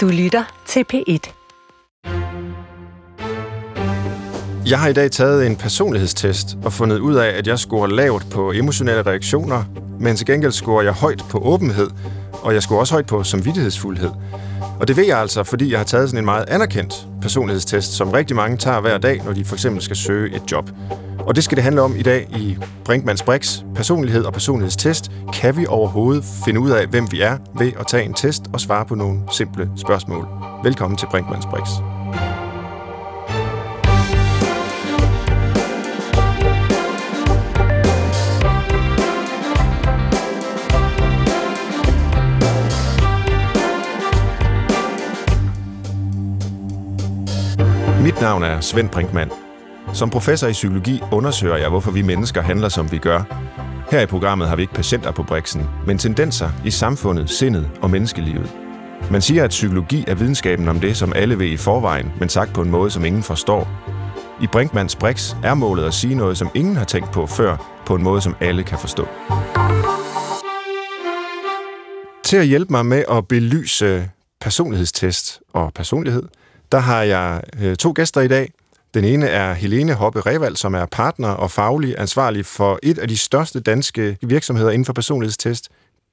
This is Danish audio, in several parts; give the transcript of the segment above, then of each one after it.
Du lytter til P1. Jeg har i dag taget en personlighedstest og fundet ud af, at jeg scorer lavt på emotionelle reaktioner, men til gengæld scorer jeg højt på åbenhed, og jeg scorer også højt på samvittighedsfuldhed. Og det ved jeg altså, fordi jeg har taget sådan en meget anerkendt personlighedstest, som rigtig mange tager hver dag, når de for eksempel skal søge et job. Og det skal det handle om i dag i Brinkmanns Brix. Personlighed og personlighedstest. Kan vi overhovedet finde ud af, hvem vi er ved at tage en test og svare på nogle simple spørgsmål? Velkommen til Brinkmanns Brix. Mit navn er Svend Brinkmann. Som professor i psykologi undersøger jeg, hvorfor vi mennesker handler, som vi gør. Her i programmet har vi ikke patienter på briksen, men tendenser i samfundet, sindet og menneskelivet. Man siger, at psykologi er videnskaben om det, som alle ved i forvejen, men sagt på en måde, som ingen forstår. I Brinkmans Brix er målet at sige noget, som ingen har tænkt på før, på en måde, som alle kan forstå. Til at hjælpe mig med at belyse personlighedstest og personlighed, der har jeg øh, to gæster i dag. Den ene er Helene Hoppe Revald, som er partner og faglig ansvarlig for et af de største danske virksomheder inden for personlighedstest,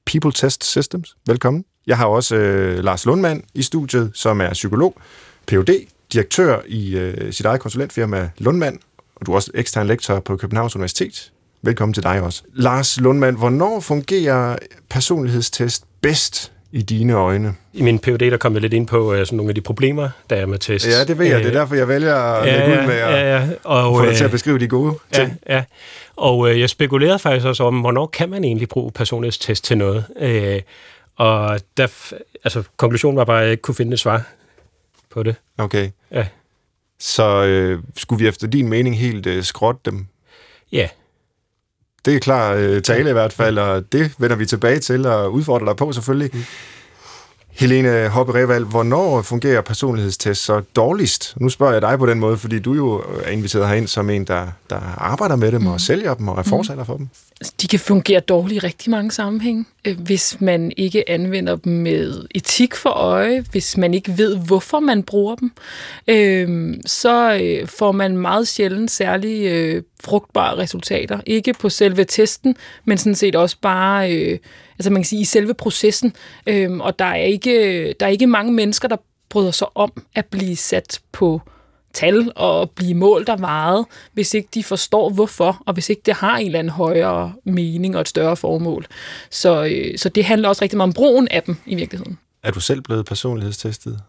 People Test Systems. Velkommen. Jeg har også øh, Lars Lundmand i studiet, som er psykolog, Ph.D., direktør i øh, sit eget konsulentfirma Lundmand, og du er også ekstern lektor på Københavns Universitet. Velkommen til dig også. Lars Lundmand, hvornår fungerer personlighedstest bedst i dine øjne? I min PhD der kom jeg lidt ind på uh, sådan nogle af de problemer, der er med test. Ja, det ved jeg. Det er derfor, jeg vælger at ja, lægge ud med at ja, ja. Og, få dig til at beskrive de gode ting. Ja, ja. Og uh, jeg spekulerede faktisk også om, hvornår kan man egentlig bruge personlighedstest til noget? Uh, og der, altså, konklusionen var bare, at jeg ikke kunne finde et svar på det. Okay. Ja. Så øh, skulle vi efter din mening helt øh, skrotte dem? Ja. Det er klar øh, tale i hvert fald, og det vender vi tilbage til og udfordrer dig på selvfølgelig. Mm. Helene Hoppe Revald, hvornår fungerer personlighedstest så dårligst? Nu spørger jeg dig på den måde, fordi du jo er inviteret herind som en, der, der arbejder med dem mm. og sælger dem og er mm. for dem. De kan fungere dårligt i rigtig mange sammenhænge, øh, hvis man ikke anvender dem med etik for øje, hvis man ikke ved, hvorfor man bruger dem, øh, så øh, får man meget sjældent særlig øh, frugtbare resultater. Ikke på selve testen, men sådan set også bare altså man kan sige, i selve processen. Øhm, og der er, ikke, der er ikke mange mennesker, der bryder sig om at blive sat på tal og blive målt og varet, hvis ikke de forstår hvorfor, og hvis ikke det har en eller anden højere mening og et større formål. Så, øh, så det handler også rigtig meget om brugen af dem i virkeligheden. Er du selv blevet personlighedstestet?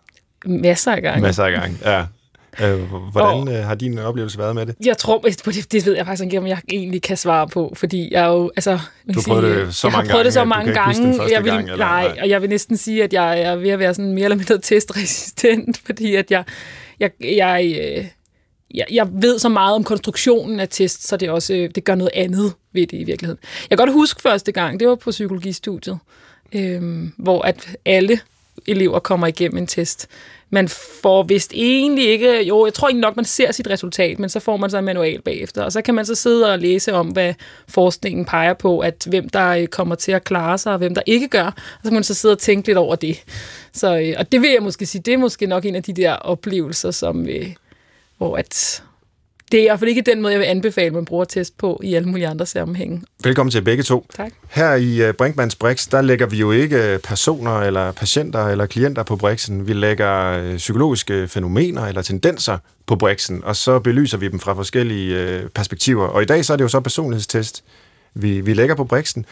Masser af gange. Masser af gange, ja. Øh, hvordan øh, har din oplevelse været med det? Jeg tror, det, det ved jeg faktisk ikke, om jeg egentlig kan svare på, fordi jeg jo, altså... Du har prøvet det så mange gange, prøvet det så mange gange. jeg vil, gang, eller? Nej, nej, og jeg vil næsten sige, at jeg er ved at være sådan mere eller mindre testresistent, fordi at jeg, jeg, jeg, øh, jeg, jeg ved så meget om konstruktionen af test, så det også øh, det gør noget andet ved det i virkeligheden. Jeg kan godt huske første gang, det var på psykologistudiet, øh, hvor at alle elever kommer igennem en test man får vist egentlig ikke, jo, jeg tror ikke nok, man ser sit resultat, men så får man så en manual bagefter, og så kan man så sidde og læse om, hvad forskningen peger på, at hvem der øh, kommer til at klare sig, og hvem der ikke gør, og så kan man så sidde og tænke lidt over det. Så, øh, og det vil jeg måske sige, det er måske nok en af de der oplevelser, som, øh, hvor at det er i hvert fald ikke den måde, jeg vil anbefale, man bruger test på i alle mulige andre sammenhænge. Velkommen til begge to. Tak. Her i øh, Brinkmanns Brix, der lægger vi jo ikke øh, personer eller patienter eller klienter på Brixen. Vi lægger øh, psykologiske fænomener eller tendenser på Brixen, og så belyser vi dem fra forskellige perspektiver. Og i dag så er det jo så personlighedstest, vi, vi lægger på Brixen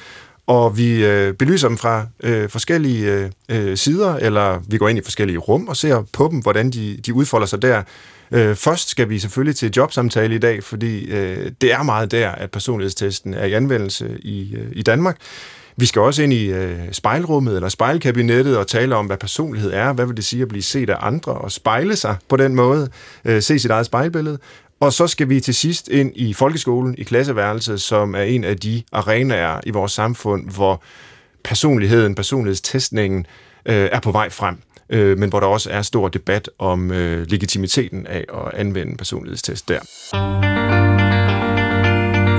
og vi øh, belyser dem fra øh, forskellige øh, sider, eller vi går ind i forskellige rum og ser på dem, hvordan de, de udfolder sig der. Øh, først skal vi selvfølgelig til jobsamtale i dag, fordi øh, det er meget der, at personlighedstesten er i anvendelse i, øh, i Danmark. Vi skal også ind i øh, spejlrummet eller spejlkabinettet og tale om, hvad personlighed er. Hvad vil det sige at blive set af andre og spejle sig på den måde? Øh, se sit eget spejlbillede. Og så skal vi til sidst ind i folkeskolen, i klasseværelset, som er en af de arenaer i vores samfund, hvor personligheden, personlighedstestningen øh, er på vej frem øh, men hvor der også er stor debat om øh, legitimiteten af at anvende personlighedstest der.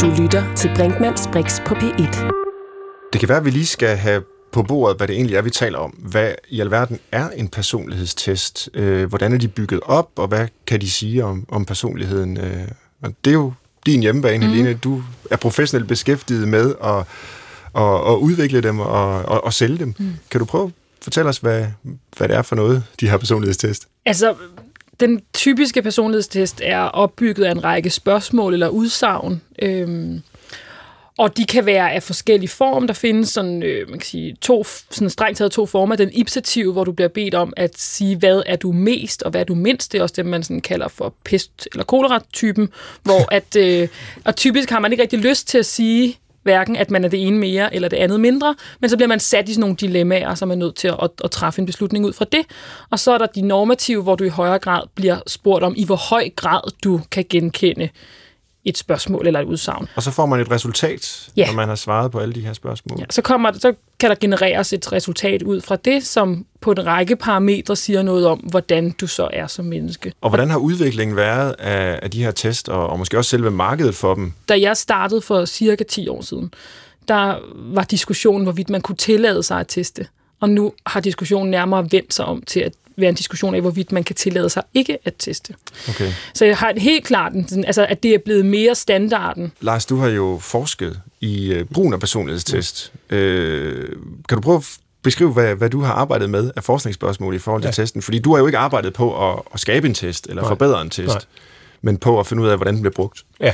Du lytter til Brinkmanns Brix på P1. Det kan være, at vi lige skal have på bordet, hvad det egentlig er, vi taler om. Hvad i alverden er en personlighedstest? Øh, hvordan er de bygget op, og hvad kan de sige om, om personligheden? Øh, og det er jo din hjemmebane, mm. Helene. Du er professionelt beskæftiget med at, at, at udvikle dem og, og, og sælge dem. Mm. Kan du prøve at fortælle os, hvad, hvad det er for noget, de her personlighedstest? Altså, den typiske personlighedstest er opbygget af en række spørgsmål eller udsagn. Øhm, og de kan være af forskellige form. Der findes sådan, øh, man kan sige, to, sådan strengt taget to former. Den ipsative, hvor du bliver bedt om at sige, hvad er du mest, og hvad er du mindst. Det er også det, man sådan kalder for pest- eller kolera-typen. Hvor at, øh, og typisk har man ikke rigtig lyst til at sige, hverken at man er det ene mere eller det andet mindre, men så bliver man sat i sådan nogle dilemmaer, som man er nødt til at, at, at træffe en beslutning ud fra det. Og så er der de normative, hvor du i højere grad bliver spurgt om, i hvor høj grad du kan genkende et spørgsmål eller et udsagn. Og så får man et resultat, ja. når man har svaret på alle de her spørgsmål. Ja, så, kommer, så kan der genereres et resultat ud fra det, som på en række parametre siger noget om, hvordan du så er som menneske. Og hvordan har udviklingen været af, af de her test, og, og måske også selve markedet for dem? Da jeg startede for cirka 10 år siden, der var diskussionen, hvorvidt man kunne tillade sig at teste. Og nu har diskussionen nærmere vendt sig om til, at være en diskussion af, hvorvidt man kan tillade sig ikke at teste. Okay. Så jeg har helt klart, altså, at det er blevet mere standarden. Lars, du har jo forsket i uh, brugen af personlighedstest. Mm. Uh, kan du prøve at beskrive, hvad, hvad du har arbejdet med af forskningsspørgsmål i forhold til ja. testen? Fordi du har jo ikke arbejdet på at, at skabe en test, eller Nej. forbedre en test, Nej. men på at finde ud af, hvordan den bliver brugt. Ja,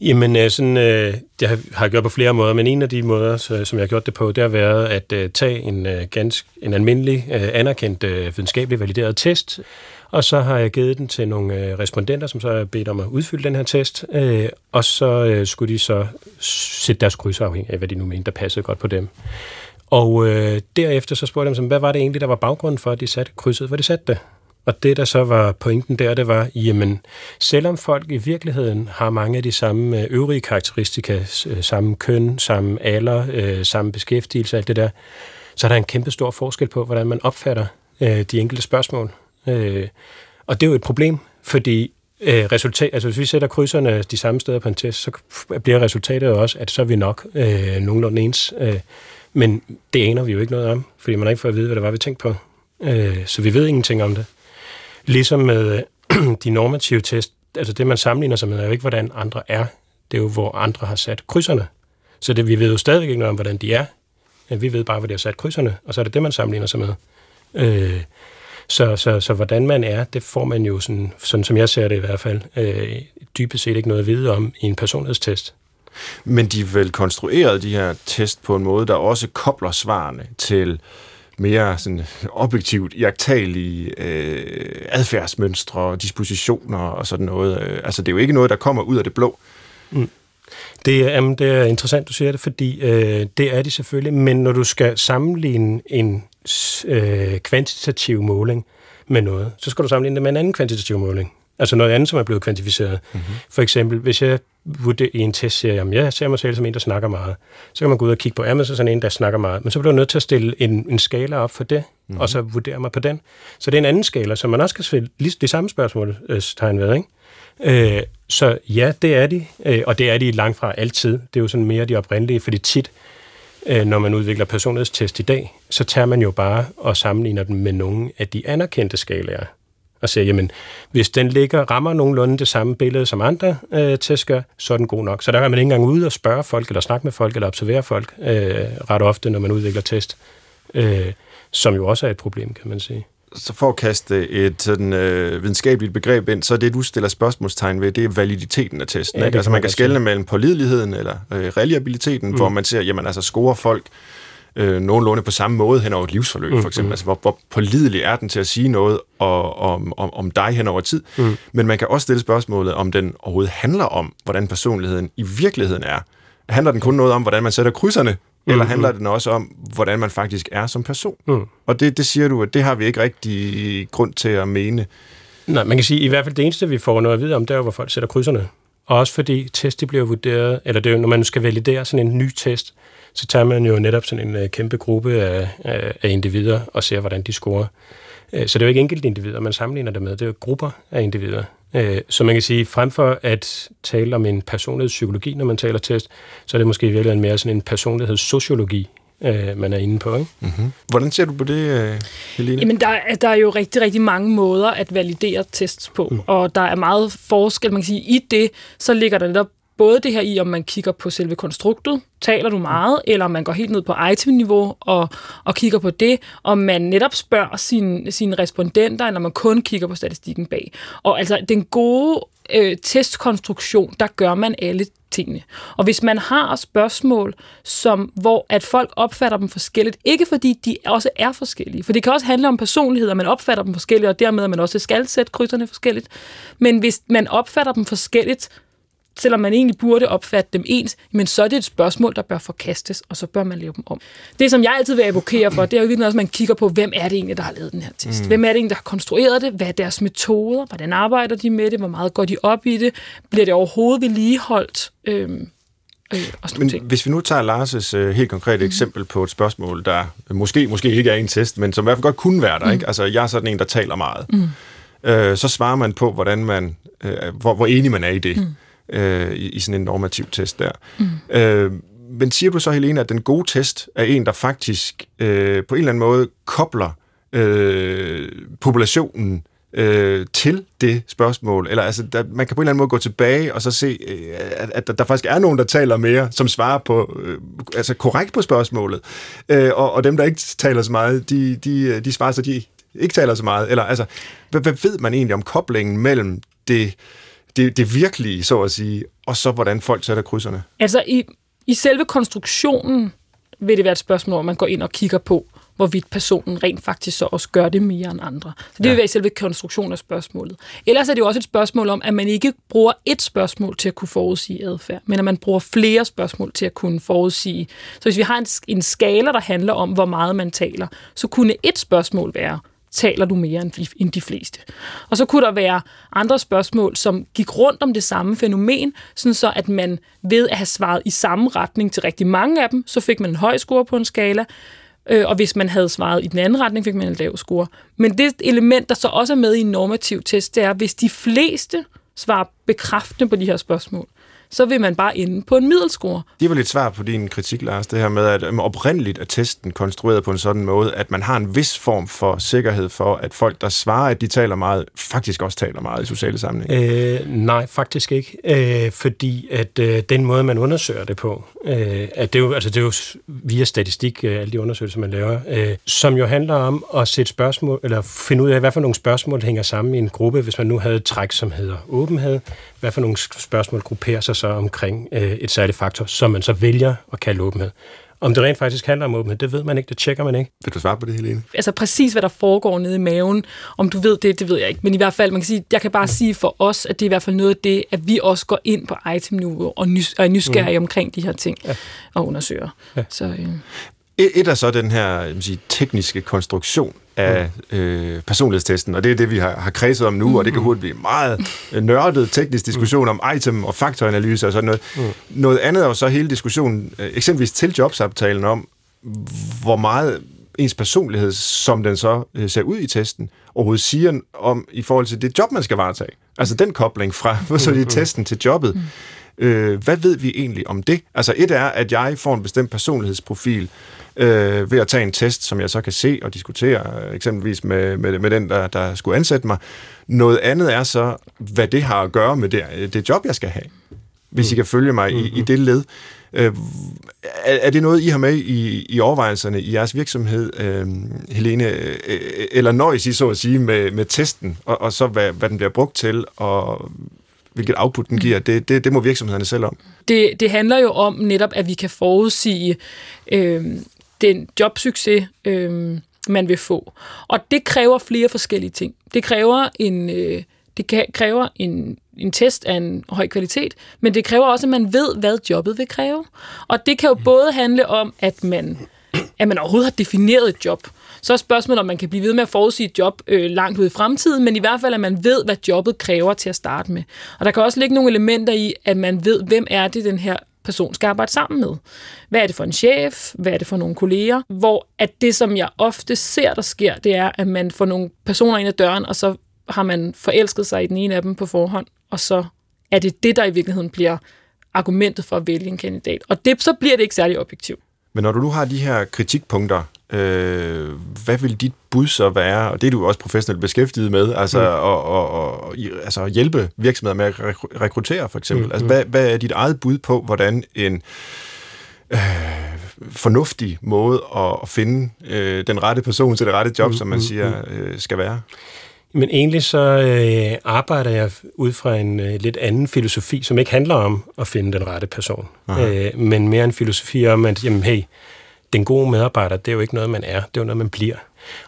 Jamen, øh, sådan, øh, det har jeg gjort på flere måder, men en af de måder, så, som jeg har gjort det på, det har været at øh, tage en, øh, ganske, en almindelig, øh, anerkendt, øh, videnskabelig valideret test, og så har jeg givet den til nogle øh, respondenter, som så har bedt om at udfylde den her test, øh, og så øh, skulle de så sætte deres kryds afhængig af, hvad de nu mente, der passede godt på dem. Og øh, derefter så spurgte jeg dem, hvad var det egentlig, der var baggrunden for, at de satte krydset, hvor de satte det? Og det, der så var pointen der, det var, jamen, selvom folk i virkeligheden har mange af de samme øh, øvrige karakteristika, øh, samme køn, samme alder, øh, samme beskæftigelse, alt det der, så er der en kæmpe stor forskel på, hvordan man opfatter øh, de enkelte spørgsmål. og det er jo et problem, fordi resultat, altså hvis vi sætter krydserne de samme steder på en test, så bliver resultatet også, at så er vi nok øh, nogenlunde ens. Øh, men det aner vi jo ikke noget om, fordi man har ikke fået at vide, hvad det var, vi tænkte på. Øh, så vi ved ingenting om det. Ligesom med øh, de normative test, altså det, man sammenligner sig med, er jo ikke, hvordan andre er. Det er jo, hvor andre har sat krydserne. Så det, vi ved jo stadig ikke noget om, hvordan de er. Men vi ved bare, hvor de har sat krydserne, og så er det det, man sammenligner sig med. Øh, så, så, så hvordan man er, det får man jo, sådan, sådan som jeg ser det i hvert fald, øh, dybest set ikke noget at vide om i en personlighedstest. Men de er vel konstrueret, de her test, på en måde, der også kobler svarene til mere sådan objektivt iagtagelige øh, adfærdsmønstre, og dispositioner og sådan noget. Øh, altså, det er jo ikke noget, der kommer ud af det blå. Mm. Det, jamen, det er interessant, du siger det, fordi øh, det er de selvfølgelig, men når du skal sammenligne en øh, kvantitativ måling med noget, så skal du sammenligne det med en anden kvantitativ måling. Altså noget andet, som er blevet kvantificeret. Mm-hmm. For eksempel, hvis jeg vurderer i en test siger, at jeg ser mig selv som en, der snakker meget, så kan man gå ud og kigge på, er man så sådan en, der snakker meget? Men så bliver du nødt til at stille en, en skala op for det, mm-hmm. og så vurdere mig på den. Så det er en anden skala, som man også kan stille lige det samme spørgsmål øh, ved, ikke? Øh, så ja, det er de, øh, og det er de langt fra altid. Det er jo sådan mere de oprindelige, fordi tit, øh, når man udvikler personlighedstest i dag, så tager man jo bare og sammenligner dem med nogle af de anerkendte skalaer og siger, jamen, hvis den ligger, rammer nogenlunde det samme billede som andre øh, test gør, så er den god nok. Så der er man ikke engang ude og spørge folk, eller snakke med folk, eller observere folk øh, ret ofte, når man udvikler test, øh, som jo også er et problem, kan man sige. Så for at kaste et sådan, øh, videnskabeligt begreb ind, så er det, du stiller spørgsmålstegn ved, det er validiteten af testen. Ja, ikke? Altså man kan skelne mellem pålideligheden eller øh, reliabiliteten, mm. hvor man siger, jamen altså scorer folk øh, nogenlunde på samme måde hen over et livsforløb, mm, for eksempel. Mm. Altså, hvor, hvor pålidelig er den til at sige noget og, om, om, om dig hen over tid. Mm. Men man kan også stille spørgsmålet, om den overhovedet handler om, hvordan personligheden i virkeligheden er. Handler den kun noget om, hvordan man sætter krydserne, mm, eller handler mm. den også om, hvordan man faktisk er som person? Mm. Og det, det siger du, at det har vi ikke rigtig grund til at mene. Nej, man kan sige, at i hvert fald det eneste, vi får noget at vide om, det er hvor folk sætter krydserne. Og også fordi test bliver vurderet, eller det er når man skal validere sådan en ny test, så tager man jo netop sådan en uh, kæmpe gruppe af, af, individer og ser, hvordan de scorer. Uh, så det er jo ikke enkelte individer, man sammenligner det med. Det er jo grupper af individer. Uh, så man kan sige, frem for at tale om en personlighedspsykologi, når man taler test, så er det måske i virkeligheden mere sådan en personlighedssociologi, øh, man er inde på. Ikke? Mm-hmm. Hvordan ser du på det, øh, Helene? Jamen, der, er- der er jo rigtig, rigtig mange måder at validere tests på, mm. og der er meget forskel, man kan sige, i det, så ligger der netop både det her i, om man kigger på selve konstruktet, taler du meget, eller om man går helt ned på item-niveau og, og kigger på det, om man netop spørger sine, sine respondenter, eller man kun kigger på statistikken bag. Og altså, den gode øh, testkonstruktion, der gør man alle tingene. Og hvis man har spørgsmål, som, hvor at folk opfatter dem forskelligt, ikke fordi de også er forskellige, for det kan også handle om personligheder, man opfatter dem forskelligt, og dermed at man også skal sætte krydserne forskelligt. Men hvis man opfatter dem forskelligt, selvom man egentlig burde opfatte dem ens, men så er det et spørgsmål, der bør forkastes, og så bør man lave dem om. Det, som jeg altid vil advokere for, det er jo virkelig også, at man kigger på, hvem er det egentlig, der har lavet den her test? Mm. Hvem er det egentlig, der har konstrueret det? Hvad er deres metoder? Hvordan arbejder de med det? Hvor meget går de op i det? Bliver det overhovedet vedligeholdt? Øhm, øh, og Men ting. hvis vi nu tager Lars' øh, helt konkrete mm. eksempel på et spørgsmål, der måske, måske ikke er en test, men som i hvert fald godt kunne være der. Mm. Ikke? Altså, jeg er sådan en, der taler meget. Mm. Øh, så svarer man på, hvordan man, øh, hvor, hvor enig man er i det, mm. Øh, i, i sådan en normativ test der. Mm. Øh, men siger du så, Helene, at den gode test er en, der faktisk øh, på en eller anden måde kobler øh, populationen øh, til det spørgsmål? Eller altså, der, man kan på en eller anden måde gå tilbage og så se, øh, at, at der, der faktisk er nogen, der taler mere, som svarer på, øh, altså korrekt på spørgsmålet. Øh, og, og dem, der ikke taler så meget, de, de, de svarer så, de ikke taler så meget. Eller altså, hvad, hvad ved man egentlig om koblingen mellem det, det, det virkelige, så at sige, og så hvordan folk sætter krydserne? Altså, i, i selve konstruktionen vil det være et spørgsmål, hvor man går ind og kigger på, hvorvidt personen rent faktisk så også gør det mere end andre. Så det ja. vil være i selve konstruktionen af spørgsmålet. Ellers er det jo også et spørgsmål om, at man ikke bruger et spørgsmål til at kunne forudsige adfærd, men at man bruger flere spørgsmål til at kunne forudsige. Så hvis vi har en, en skala, der handler om, hvor meget man taler, så kunne et spørgsmål være, taler du mere end de, end de fleste? Og så kunne der være andre spørgsmål, som gik rundt om det samme fænomen, sådan så at man ved at have svaret i samme retning til rigtig mange af dem, så fik man en høj score på en skala, øh, og hvis man havde svaret i den anden retning, fik man en lav score. Men det element, der så også er med i en normativ test, det er, hvis de fleste svarer bekræftende på de her spørgsmål, så vil man bare ende på en middelscore. Det var lidt svar på din kritik, Lars, det her med, at øhm, oprindeligt er testen konstrueret på en sådan måde, at man har en vis form for sikkerhed for, at folk, der svarer, at de taler meget, faktisk også taler meget i sociale sammenhænge. Øh, nej, faktisk ikke. Øh, fordi at øh, den måde, man undersøger det på, øh, at det, er jo, altså, det er jo via statistik, øh, alle de undersøgelser, man laver, øh, som jo handler om at sætte spørgsmål, eller finde ud af, hvad for nogle spørgsmål der hænger sammen i en gruppe, hvis man nu havde et træk, som hedder åbenhed, hvad for nogle spørgsmål grupperer sig så omkring øh, et særligt faktor, som man så vælger at kalde åbenhed. Om det rent faktisk handler om åbenhed, det ved man ikke, det tjekker man ikke. Vil du svare på det, Helene? altså præcis, hvad der foregår nede i maven. Om du ved det, det ved jeg ikke. Men i hvert fald, man kan sige, jeg kan bare sige for os, at det er i hvert fald noget af det, at vi også går ind på item-niveau og, nys- og er nysgerrige mm. omkring de her ting ja. og undersøger. Ja. Så, øh, Et, et er så den her jeg sige, tekniske konstruktion af øh, personlighedstesten, og det er det, vi har, har kredset om nu, mm. og det kan hurtigt blive meget øh, nørdet teknisk diskussion mm. om item- og faktoranalyse og sådan noget. Mm. Noget andet er jo så hele diskussionen, øh, eksempelvis til jobsamtalen om, hvor meget ens personlighed, som den så øh, ser ud i testen, overhovedet siger om i forhold til det job, man skal varetage. Altså den kobling fra så i testen til jobbet. Mm. Øh, hvad ved vi egentlig om det? Altså et er, at jeg får en bestemt personlighedsprofil øh, ved at tage en test, som jeg så kan se og diskutere, øh, eksempelvis med, med, med den, der, der skulle ansætte mig. Noget andet er så, hvad det har at gøre med det, det job, jeg skal have. Hvis I kan følge mig i, i det led. Øh, er, er det noget, I har med i, i overvejelserne i jeres virksomhed, øh, Helene, øh, eller nøjes I så at sige med, med testen, og, og så hvad, hvad den bliver brugt til, og hvilket output den giver, det, det, det må virksomhederne selv om. det, det handler jo om netop, at vi kan forudsige øh, den jobsucces, øh, man vil få. Og det kræver flere forskellige ting. Det kræver en, øh, det kræver en, en test af en høj kvalitet, men det kræver også, at man ved, hvad jobbet vil kræve. Og det kan jo både handle om, at man, at man overhovedet har defineret et job. Så er spørgsmålet, om man kan blive ved med at forudsige et job øh, langt ud i fremtiden, men i hvert fald, at man ved, hvad jobbet kræver til at starte med. Og der kan også ligge nogle elementer i, at man ved, hvem er det, den her person skal arbejde sammen med. Hvad er det for en chef? Hvad er det for nogle kolleger? Hvor at det, som jeg ofte ser, der sker, det er, at man får nogle personer ind ad døren, og så har man forelsket sig i den ene af dem på forhånd, og så er det det, der i virkeligheden bliver argumentet for at vælge en kandidat. Og det, så bliver det ikke særlig objektivt. Men når du nu har de her kritikpunkter, øh, hvad vil dit bud så være? Og det er du også professionelt beskæftiget med, altså, mm. og, og, og, altså hjælpe virksomheder med at rekruttere, for eksempel. Mm. Altså, hvad, hvad er dit eget bud på, hvordan en øh, fornuftig måde at, at finde øh, den rette person til det rette job, mm. som man siger, øh, skal være? Men egentlig så øh, arbejder jeg ud fra en øh, lidt anden filosofi, som ikke handler om at finde den rette person, øh, men mere en filosofi om, at jamen, hey, den gode medarbejder, det er jo ikke noget, man er, det er jo noget, man bliver.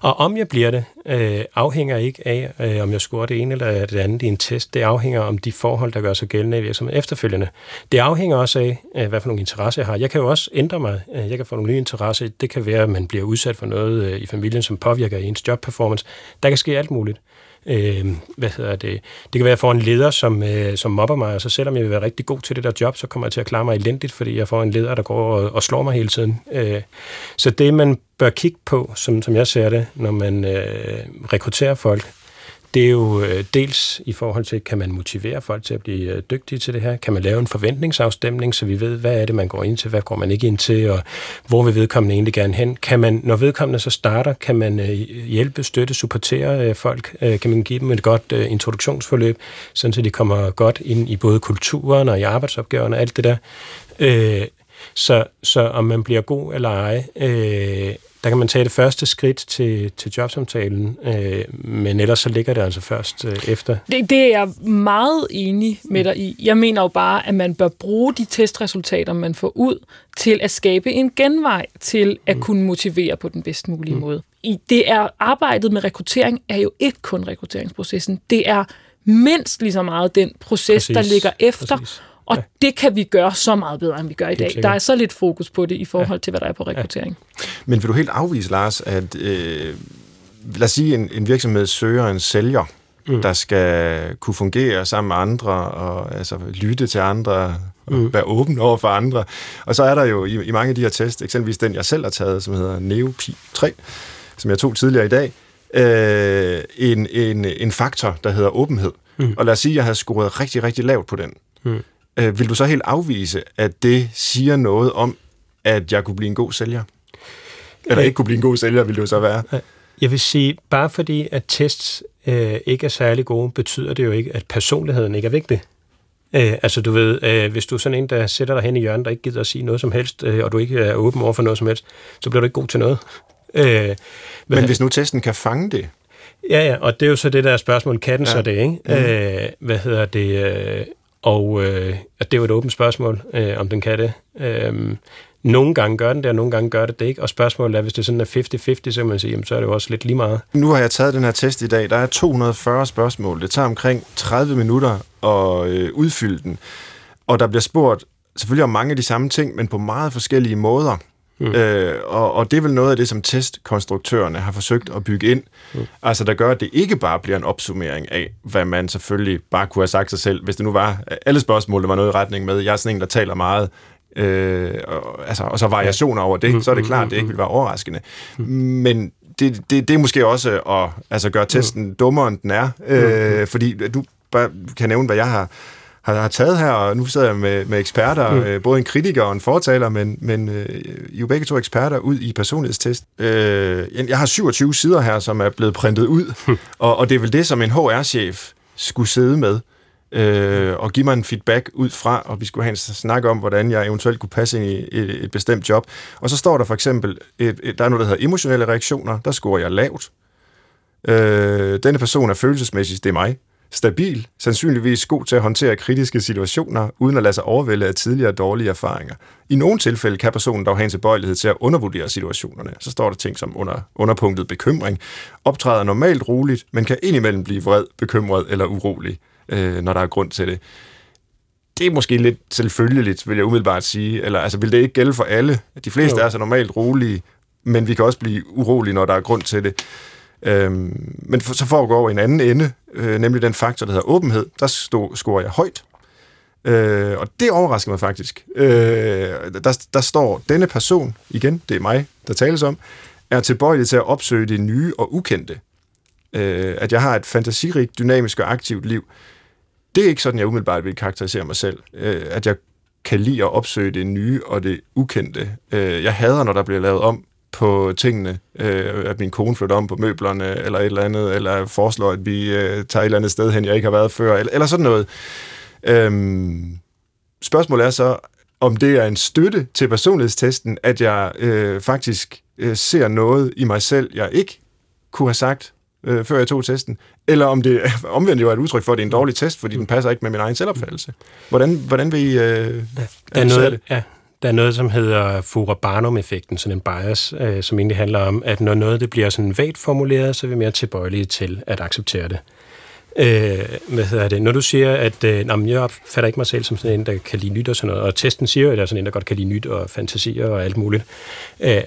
Og om jeg bliver det, øh, afhænger ikke af, øh, om jeg scorer det ene eller det andet i en test. Det afhænger om de forhold, der gør sig gældende i virksomheden efterfølgende. Det afhænger også af, øh, hvad for nogle interesser jeg har. Jeg kan jo også ændre mig. Øh, jeg kan få nogle nye interesser. Det kan være, at man bliver udsat for noget øh, i familien, som påvirker ens jobperformance. Der kan ske alt muligt. Øh, hvad hedder det? Det kan være, at jeg får en leder, som, øh, som mobber mig, og så selvom jeg vil være rigtig god til det der job, så kommer jeg til at klare mig elendigt, fordi jeg får en leder, der går og, og slår mig hele tiden. Øh, så det, man bør kigge på, som, som jeg ser det, når man øh, rekrutterer folk, det er jo øh, dels i forhold til, kan man motivere folk til at blive øh, dygtige til det her? Kan man lave en forventningsafstemning, så vi ved, hvad er det, man går ind til, hvad går man ikke ind til, og hvor vil vedkommende egentlig gerne hen? Kan man, når vedkommende så starter, kan man øh, hjælpe, støtte, supportere folk? Kan man give dem et godt introduktionsforløb, sådan så de kommer godt ind i både kulturen og i arbejdsopgaverne og alt det der? Så, så om man bliver god eller ej, der kan man tage det første skridt til, til jobsamtalen, øh, men ellers så ligger det altså først øh, efter. Det, det er jeg meget enig med dig i. Jeg mener jo bare, at man bør bruge de testresultater, man får ud, til at skabe en genvej til at mm. kunne motivere på den bedst mulige mm. måde. I det er arbejdet med rekruttering er jo ikke kun rekrutteringsprocessen. Det er mindst lige så meget den proces, Præcis. der ligger efter. Præcis og ja. det kan vi gøre så meget bedre, end vi gør i dag. Der er så lidt fokus på det i forhold ja. til, hvad der er på rekruttering. Ja. Men vil du helt afvise, Lars, at øh, lad os sige, en, en virksomhed søger en sælger, mm. der skal kunne fungere sammen med andre, og altså lytte til andre, og mm. være åben over for andre. Og så er der jo i, i mange af de her tests, eksempelvis den, jeg selv har taget, som hedder NeoPi 3, som jeg tog tidligere i dag, øh, en, en, en faktor, der hedder åbenhed. Mm. Og lad os sige, at jeg havde scoret rigtig, rigtig lavt på den. Mm øh, vil du så helt afvise, at det siger noget om, at jeg kunne blive en god sælger? Eller øh, ikke kunne blive en god sælger, vil det jo så være? Jeg vil sige, bare fordi at tests øh, ikke er særlig gode, betyder det jo ikke, at personligheden ikke er vigtig. Øh, altså du ved, øh, hvis du er sådan en, der sætter dig hen i hjørnet, der ikke gider at sige noget som helst, øh, og du ikke er åben over for noget som helst, så bliver du ikke god til noget. Øh, men hvis nu testen kan fange det? Ja, ja, og det er jo så det der spørgsmål, kan den ja. så det, ikke? Mm. Øh, hvad hedder det? Og øh, det er jo et åbent spørgsmål, øh, om den kan det. Øh, nogle gange gør den det, og nogle gange gør det det ikke. Og spørgsmålet er, hvis det sådan er 50-50, så kan man sige, jamen, så er det jo også lidt lige meget. Nu har jeg taget den her test i dag. Der er 240 spørgsmål. Det tager omkring 30 minutter at øh, udfylde den. Og der bliver spurgt selvfølgelig om mange af de samme ting, men på meget forskellige måder. Mm. Øh, og, og det er vel noget af det, som testkonstruktørerne har forsøgt at bygge ind. Mm. Altså, der gør, at det ikke bare bliver en opsummering af, hvad man selvfølgelig bare kunne have sagt sig selv, hvis det nu var alle spørgsmål, der var noget i retning med, jeg er sådan en, der taler meget, øh, og, altså, og så variationer over det, mm. så er det klart, at det ikke vil være overraskende. Mm. Men det, det, det er måske også at altså, gøre testen mm. dummere, end den er, øh, mm. fordi du bare kan nævne, hvad jeg har har, har taget her, og nu sidder jeg med, med eksperter, mm. øh, både en kritiker og en fortaler, men, men øh, I er jo begge to eksperter ud i personlighedstest. Øh, jeg har 27 sider her, som er blevet printet ud, mm. og, og det er vel det, som en HR-chef skulle sidde med, øh, og give mig en feedback ud fra, og vi skulle have en snak om, hvordan jeg eventuelt kunne passe ind i et, et bestemt job. Og så står der for eksempel, et, et, der er noget, der hedder emotionelle reaktioner, der scorer jeg lavt. Øh, denne person er følelsesmæssigt, det er mig stabil, sandsynligvis god til at håndtere kritiske situationer, uden at lade sig overvælde af tidligere dårlige erfaringer. I nogle tilfælde kan personen dog have en tilbøjelighed til at undervurdere situationerne. Så står der ting som under, underpunktet bekymring. Optræder normalt roligt, men kan indimellem blive vred, bekymret eller urolig, øh, når der er grund til det. Det er måske lidt selvfølgeligt, vil jeg umiddelbart sige. Eller altså, vil det ikke gælde for alle? De fleste jo. er så normalt rolige, men vi kan også blive urolige, når der er grund til det. Øhm, men for, så for at gå over en anden ende, øh, nemlig den faktor, der hedder åbenhed, der stod, scorer jeg højt. Øh, og det overrasker mig faktisk. Øh, der, der står, denne person, igen, det er mig, der tales om, er tilbøjelig til at opsøge det nye og ukendte. Øh, at jeg har et fantasirigt, dynamisk og aktivt liv. Det er ikke sådan, jeg umiddelbart vil karakterisere mig selv. Øh, at jeg kan lide at opsøge det nye og det ukendte. Øh, jeg hader, når der bliver lavet om på tingene, øh, at min kone flytter om på møblerne, eller et eller andet, eller foreslår, at vi øh, tager et eller andet sted hen, jeg ikke har været før, eller, eller sådan noget. Øhm, spørgsmålet er så, om det er en støtte til personlighedstesten, at jeg øh, faktisk øh, ser noget i mig selv, jeg ikke kunne have sagt, øh, før jeg tog testen, eller om det omvendt jo er et udtryk for, at det er en dårlig test, fordi den passer ikke med min egen selvopfattelse. Hvordan, hvordan vil I øh, der er noget, det? Ja, der er noget, som hedder Fura-Barnum-effekten, sådan en bias, øh, som egentlig handler om, at når noget det bliver sådan vagt formuleret, så er vi mere tilbøjelige til at acceptere det. Øh, hvad hedder det? Når du siger, at øh, jamen, jeg opfatter ikke mig selv som sådan en, der kan lide nyt og sådan noget, og testen siger jo, at jeg er sådan en, der godt kan lide nyt og fantasier og alt muligt. Øh,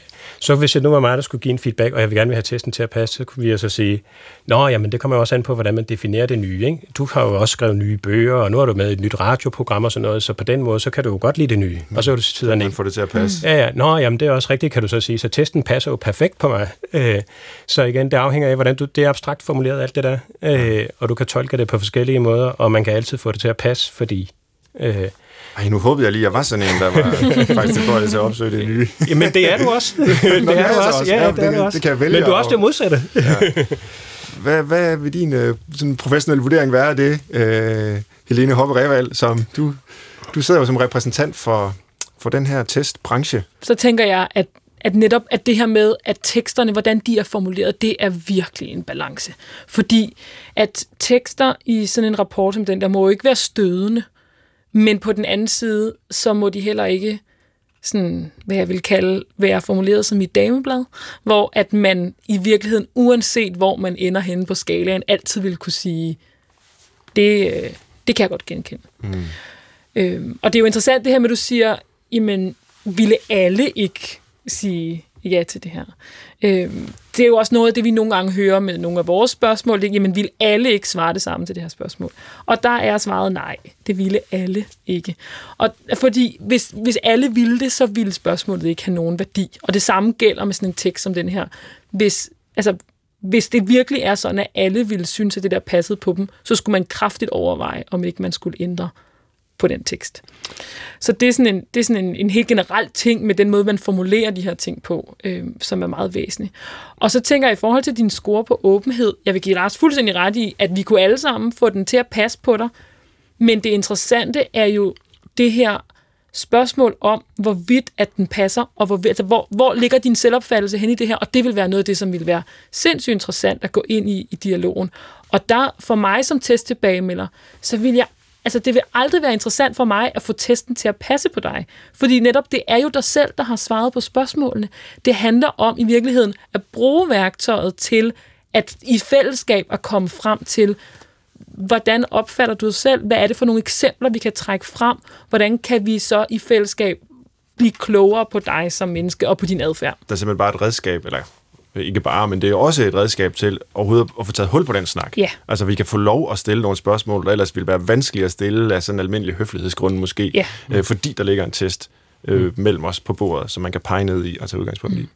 så hvis jeg nu var mig, der skulle give en feedback, og jeg vil gerne vil have testen til at passe, så kunne vi så sige, nå, jamen det kommer jo også an på, hvordan man definerer det nye. Ikke? Du har jo også skrevet nye bøger, og nu har du med et nyt radioprogram og sådan noget, så på den måde, så kan du jo godt lide det nye. Og så er du sidder Man får det til at passe. Ja, ja. Nå, jamen det er også rigtigt, kan du så sige. Så testen passer jo perfekt på mig. Øh, så igen, det afhænger af, hvordan du, det er abstrakt formuleret alt det der, øh, og du kan tolke det på forskellige måder, og man kan altid få det til at passe, fordi øh, ej, nu håbede jeg lige, at jeg var sådan en, der var faktisk tilbøjelig til at opsøge det nye. Jamen, det er du også. det er du også. Ja, det, er du også. Det kan jeg vælge. Men du er også det modsatte. ja. Hvad, hvad vil din øh, sådan professionelle vurdering være af det, øh, Helene Hoppe Reval, som du, du sidder jo som repræsentant for, for den her testbranche? Så tænker jeg, at at netop at det her med, at teksterne, hvordan de er formuleret, det er virkelig en balance. Fordi at tekster i sådan en rapport som den, der må jo ikke være stødende. Men på den anden side, så må de heller ikke sådan, hvad jeg vil kalde, være formuleret som i dameblad, hvor at man i virkeligheden, uanset hvor man ender henne på skalaen, altid vil kunne sige, det, øh, det kan jeg godt genkende. Mm. Øhm, og det er jo interessant det her med, at du siger, jamen, ville alle ikke sige ja til det her? Øh, det er jo også noget af det, vi nogle gange hører med nogle af vores spørgsmål. Det, jamen, vil alle ikke svare det samme til det her spørgsmål? Og der er svaret nej. Det ville alle ikke. Og fordi hvis, hvis alle ville det, så ville spørgsmålet ikke have nogen værdi. Og det samme gælder med sådan en tekst som den her. Hvis, altså, hvis det virkelig er sådan, at alle ville synes, at det der passede på dem, så skulle man kraftigt overveje, om ikke man skulle ændre på den tekst. Så det er sådan en, det er sådan en, en helt generel ting med den måde, man formulerer de her ting på, øh, som er meget væsentlig. Og så tænker jeg i forhold til din score på åbenhed, jeg vil give Lars fuldstændig ret i, at vi kunne alle sammen få den til at passe på dig, men det interessante er jo det her spørgsmål om, hvorvidt at den passer, og hvor, altså, hvor, hvor ligger din selvopfattelse hen i det her, og det vil være noget af det, som vil være sindssygt interessant at gå ind i i dialogen. Og der, for mig som testtilbagemelder, så vil jeg Altså, det vil aldrig være interessant for mig at få testen til at passe på dig. Fordi netop det er jo dig selv, der har svaret på spørgsmålene. Det handler om i virkeligheden at bruge værktøjet til at i fællesskab at komme frem til, hvordan opfatter du dig selv? Hvad er det for nogle eksempler, vi kan trække frem? Hvordan kan vi så i fællesskab blive klogere på dig som menneske og på din adfærd? Der er simpelthen bare et redskab, eller ikke bare, men det er også et redskab til overhovedet at få taget hul på den snak. Ja. Altså, vi kan få lov at stille nogle spørgsmål, der ellers ville være vanskeligt at stille af sådan en almindelig høflighedsgrund måske, ja. øh, fordi der ligger en test øh, mm. mellem os på bordet, som man kan pege ned i og tage udgangspunkt i.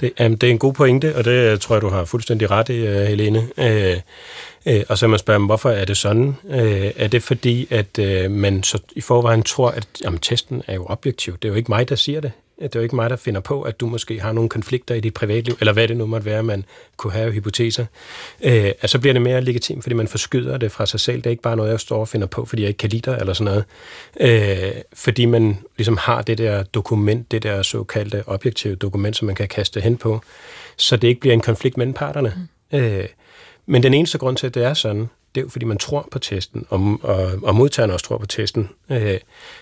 Det, um, det er en god pointe, og det tror jeg, du har fuldstændig ret i, uh, Helene. Uh, uh, og så man spørger, hvorfor er det sådan? Uh, er det fordi, at uh, man så i forvejen tror, at jamen, testen er jo objektiv? Det er jo ikke mig, der siger det. Det er jo ikke mig, der finder på, at du måske har nogle konflikter i dit privatliv, eller hvad det nu måtte være, man kunne have hypoteser. Øh, altså, så bliver det mere legitimt, fordi man forskyder det fra sig selv. Det er ikke bare noget, jeg står og finder på, fordi jeg ikke kan lide dig, eller sådan noget. Øh, fordi man ligesom har det der dokument, det der såkaldte objektive dokument, som man kan kaste hen på, så det ikke bliver en konflikt mellem parterne. Mm. Øh, men den eneste grund til, at det er sådan, det er jo fordi, man tror på testen, og, og, og modtagerne også tror på testen. Øh,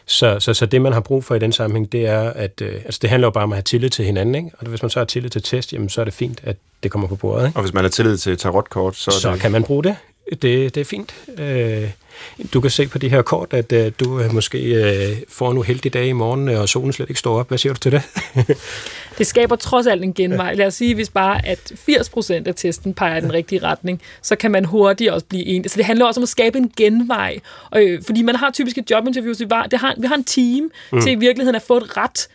så, så, så det, man har brug for i den sammenhæng, det er, at øh, altså det handler jo bare om at have tillid til hinanden, ikke? og hvis man så har tillid til test, jamen, så er det fint, at det kommer på bordet. Ikke? Og hvis man har tillid til tarotkort, så, så det... kan man bruge det. Det, det er fint. Øh, du kan se på de her kort, at uh, du uh, måske uh, får en uheldig dag i morgen, og solen slet ikke står op. Hvad siger du til det? det skaber trods alt en genvej. Lad os sige, hvis bare at 80% af testen peger i den rigtige retning, så kan man hurtigt også blive en. Så det handler også om at skabe en genvej. Øh, fordi man har typisk et jobinterview, så vi, var, det har, vi har en team mm. til i virkeligheden at få et ret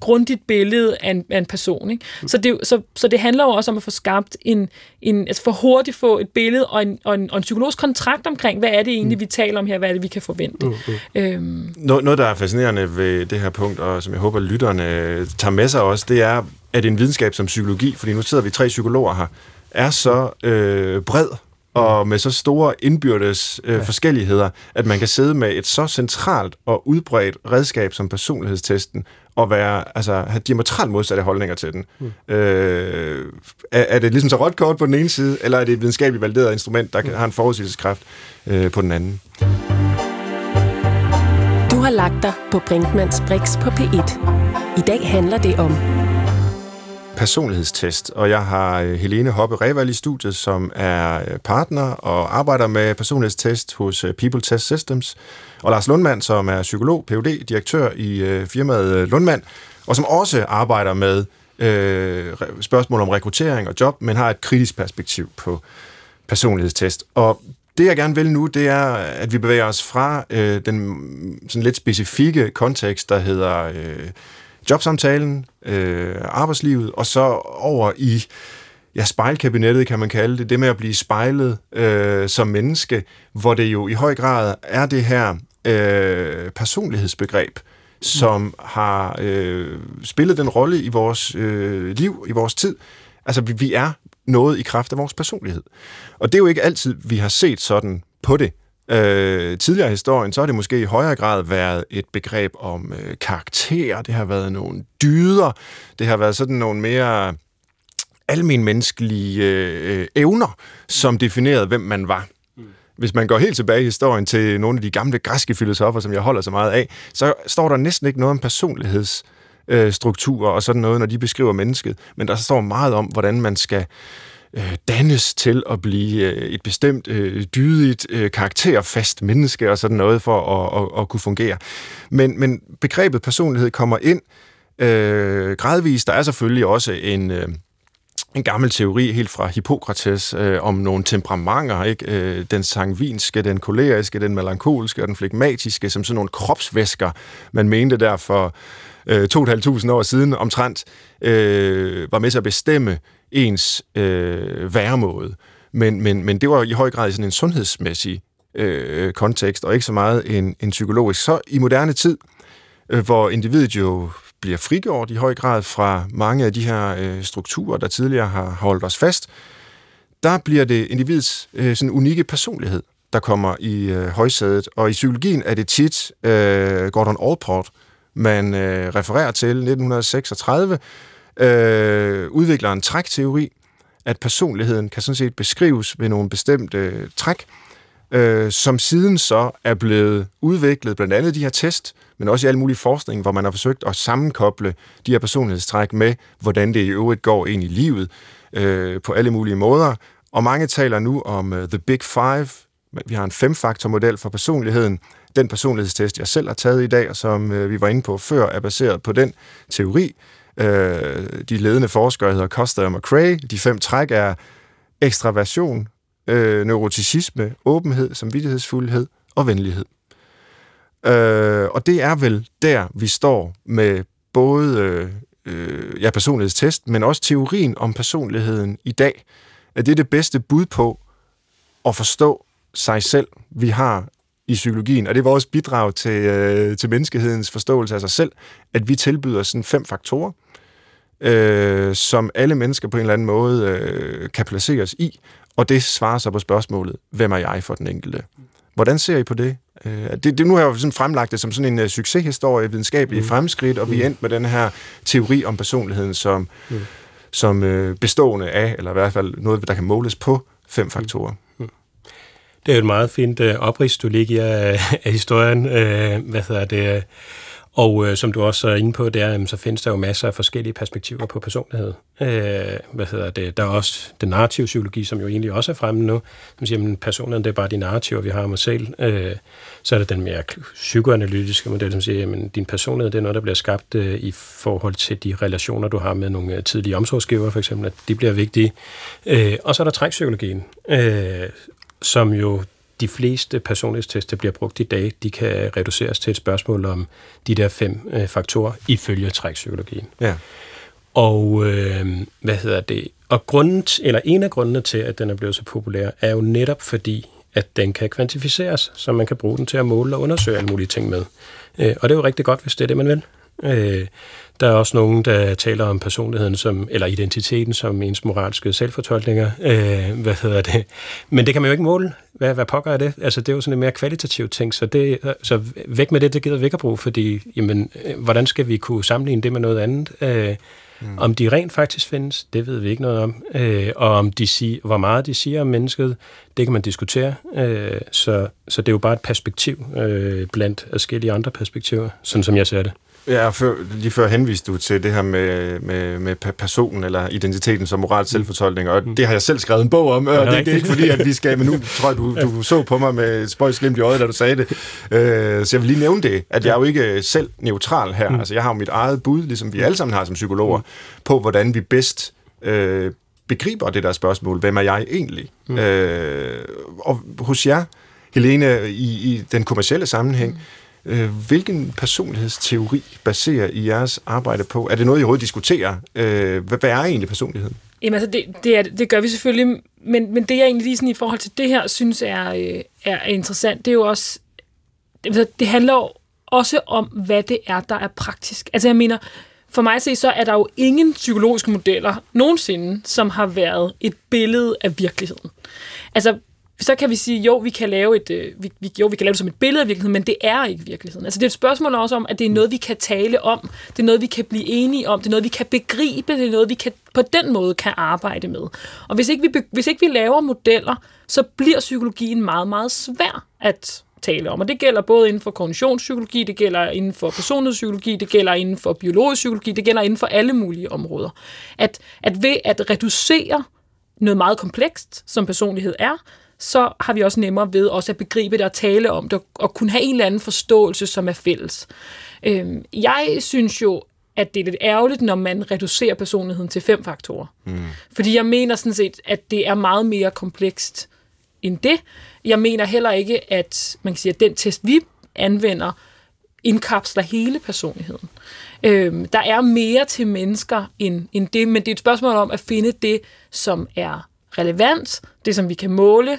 grundigt billede af en, af en person. Ikke? Så, det, så, så det handler jo også om at få skabt en, en altså for hurtigt få et billede og en, og en, og en psykologisk kontrakt omkring, hvad er det egentlig, vi taler om her, hvad er det, vi kan forvente. Mm, mm. Øhm. Noget, noget, der er fascinerende ved det her punkt, og som jeg håber, lytterne tager med sig også, det er, at en videnskab som psykologi, fordi nu sidder vi tre psykologer her, er så øh, bred og med så store indbyrdes øh, ja. forskelligheder, at man kan sidde med et så centralt og udbredt redskab som personlighedstesten, og være, altså, have diametralt modsatte holdninger til den. Mm. Øh, er, er det ligesom så rødt kort på den ene side, eller er det et videnskabeligt valideret instrument, der kan, mm. har en forudsigelseskraft øh, på den anden? Du har lagt dig på Brinkmanns Brix på P1. I dag handler det om personlighedstest, og jeg har øh, Helene Hoppe Reval i studiet, som er øh, partner og arbejder med personlighedstest hos øh, People Test Systems, og Lars Lundmand, som er psykolog, Ph.D., direktør i firmaet Lundmand, og som også arbejder med øh, spørgsmål om rekruttering og job, men har et kritisk perspektiv på personlighedstest. Og det, jeg gerne vil nu, det er, at vi bevæger os fra øh, den sådan lidt specifikke kontekst, der hedder øh, jobsamtalen, øh, arbejdslivet, og så over i ja, spejlkabinettet, kan man kalde det, det med at blive spejlet øh, som menneske, hvor det jo i høj grad er det her øh, personlighedsbegreb, som har øh, spillet den rolle i vores øh, liv, i vores tid. Altså, vi, vi er noget i kraft af vores personlighed. Og det er jo ikke altid, vi har set sådan på det. Øh, tidligere i historien, så har det måske i højere grad været et begreb om øh, karakter, det har været nogle dyder, det har været sådan nogle mere almenmenneskelige øh, evner, som definerede, hvem man var. Mm. Hvis man går helt tilbage i historien til nogle af de gamle græske filosofer, som jeg holder så meget af, så står der næsten ikke noget om personlighedsstrukturer og sådan noget, når de beskriver mennesket, men der står meget om, hvordan man skal øh, Øh, dannes til at blive øh, et bestemt øh, dydigt, øh, karakterfast menneske og sådan noget for at, at, at kunne fungere. Men, men begrebet personlighed kommer ind øh, gradvist. Der er selvfølgelig også en... Øh, en gammel teori helt fra Hippokrates øh, om nogle temperamenter, ikke? Øh, den sangvinske, den koleriske, den melankolske og den flegmatiske, som sådan nogle kropsvæsker, man mente der for øh, 2.500 år siden omtrent, øh, var med til at bestemme ens øh, væremåde. Men, men, men det var i høj grad i sådan en sundhedsmæssig øh, kontekst, og ikke så meget en, en psykologisk. Så i moderne tid, øh, hvor individet jo bliver frigjort i høj grad fra mange af de her øh, strukturer, der tidligere har holdt os fast, der bliver det individets øh, sådan unikke personlighed, der kommer i øh, højsædet. Og i psykologien er det tit øh, Gordon Allport, man øh, refererer til 1936, øh, udvikler en trækteori, at personligheden kan sådan set beskrives ved nogle bestemte øh, træk, øh, som siden så er blevet udviklet, blandt andet de her test, men også i al mulig forskning, hvor man har forsøgt at sammenkoble de her personlighedstræk med, hvordan det i øvrigt går ind i livet øh, på alle mulige måder. Og mange taler nu om uh, The Big Five. Vi har en femfaktormodel for personligheden. Den personlighedstest, jeg selv har taget i dag, og som øh, vi var inde på før, er baseret på den teori. Øh, de ledende forskere hedder Costa og McCrae. De fem træk er ekstraversion, øh, neuroticisme, åbenhed, samvittighedsfuldhed og venlighed. Øh, og det er vel der, vi står med både øh, ja, personlighedstest, men også teorien om personligheden i dag. At det er det bedste bud på at forstå sig selv, vi har i psykologien, og det er vores bidrag til, øh, til menneskehedens forståelse af sig selv, at vi tilbyder sådan fem faktorer, øh, som alle mennesker på en eller anden måde øh, kan placeres i, og det svarer så på spørgsmålet, hvem er jeg for den enkelte? Hvordan ser I på det? Øh, det, det nu har jeg jo sådan fremlagt det som sådan en uh, succeshistorie, videnskabelig mm. fremskridt, og vi er endt med den her teori om personligheden som, mm. som uh, bestående af, eller i hvert fald noget, der kan måles på fem faktorer. Det er jo et meget fint øh, oprids, du ligger af, øh, af historien. Øh, hvad hedder det? Øh, og øh, som du også er inde på, der, så findes der jo masser af forskellige perspektiver på personlighed. Øh, hvad hedder det? Der er også den narrative psykologi, som jo egentlig også er fremme nu. Man siger, at personligheden det er bare de narrativer, vi har om os selv. Øh, så er der den mere psykoanalytiske model, som siger, at din personlighed det er noget, der bliver skabt øh, i forhold til de relationer, du har med nogle øh, tidlige omsorgsgiver, for eksempel, at de bliver vigtige. Øh, og så er der trækpsykologien, øh, som jo de fleste personlighedstests, der bliver brugt i dag, de kan reduceres til et spørgsmål om de der fem øh, faktorer ifølge trækpsykologien. Ja. Og øh, hvad hedder det? Og grunden, eller en af grundene til, at den er blevet så populær, er jo netop fordi, at den kan kvantificeres, så man kan bruge den til at måle og undersøge alle mulige ting med. Øh, og det er jo rigtig godt, hvis det er det, man vil. Øh, der er også nogen, der taler om personligheden som, eller identiteten som ens moralske selvfortolkninger. Øh, hvad hedder det? Men det kan man jo ikke måle. Hvad, hvad pokker er det? Altså, det er jo sådan en mere kvalitativ ting, så, det, så væk med det, det gider vi ikke at bruge, fordi jamen, øh, hvordan skal vi kunne sammenligne det med noget andet? Øh, Mm. Om de rent faktisk findes, det ved vi ikke noget om. Øh, og om de siger, hvor meget de siger om mennesket, det kan man diskutere. Øh, så, så det er jo bare et perspektiv øh, blandt forskellige andre perspektiver, sådan som jeg ser det. Ja, før, lige før henviste du til det her med, med, med personen eller identiteten som moral selvfortolkning, og mm. det har jeg selv skrevet en bog om, og det, det er ikke fordi, at vi skal, men nu tror jeg, du, du så på mig med et spøjs glimt i øjet, da du sagde det. Øh, så jeg vil lige nævne det, at jeg er jo ikke selv neutral her. Mm. Altså, jeg har jo mit eget bud, ligesom vi alle sammen har som psykologer, mm. på hvordan vi bedst øh, begriber det der spørgsmål. Hvem er jeg egentlig? Mm. Øh, og hos jer, Helene, i, i den kommercielle sammenhæng, mm Øh, hvilken personlighedsteori baserer I jeres arbejde på? Er det noget, I overhovedet diskuterer? Øh, hvad, hvad er egentlig personligheden? Jamen altså, det, det, er, det gør vi selvfølgelig, men, men det jeg egentlig lige sådan i forhold til det her, synes er, øh, er interessant, det er jo også, det, det handler jo også om, hvad det er, der er praktisk. Altså jeg mener, for mig at se, så er der jo ingen psykologiske modeller nogensinde, som har været et billede af virkeligheden. Altså, så kan vi sige, jo, vi kan lave et, øh, vi, jo, vi kan lave det som et billede af virkeligheden, men det er ikke virkeligheden. Altså, det er et spørgsmål også om, at det er noget, vi kan tale om, det er noget, vi kan blive enige om, det er noget, vi kan begribe, det er noget, vi kan, på den måde kan arbejde med. Og hvis ikke vi, hvis ikke vi laver modeller, så bliver psykologien meget, meget svær at tale om. Og det gælder både inden for kognitionspsykologi, det gælder inden for personlighedspsykologi, det gælder inden for biologisk psykologi, det gælder inden for alle mulige områder. At, at ved at reducere noget meget komplekst, som personlighed er, så har vi også nemmere ved også at begribe det og tale om det, og kunne have en eller anden forståelse, som er fælles. Øhm, jeg synes jo, at det er lidt ærgerligt, når man reducerer personligheden til fem faktorer. Mm. Fordi jeg mener sådan set, at det er meget mere komplekst end det. Jeg mener heller ikke, at man kan sige, at den test, vi anvender, indkapsler hele personligheden. Øhm, der er mere til mennesker end, end det, men det er et spørgsmål om at finde det, som er relevant, det som vi kan måle,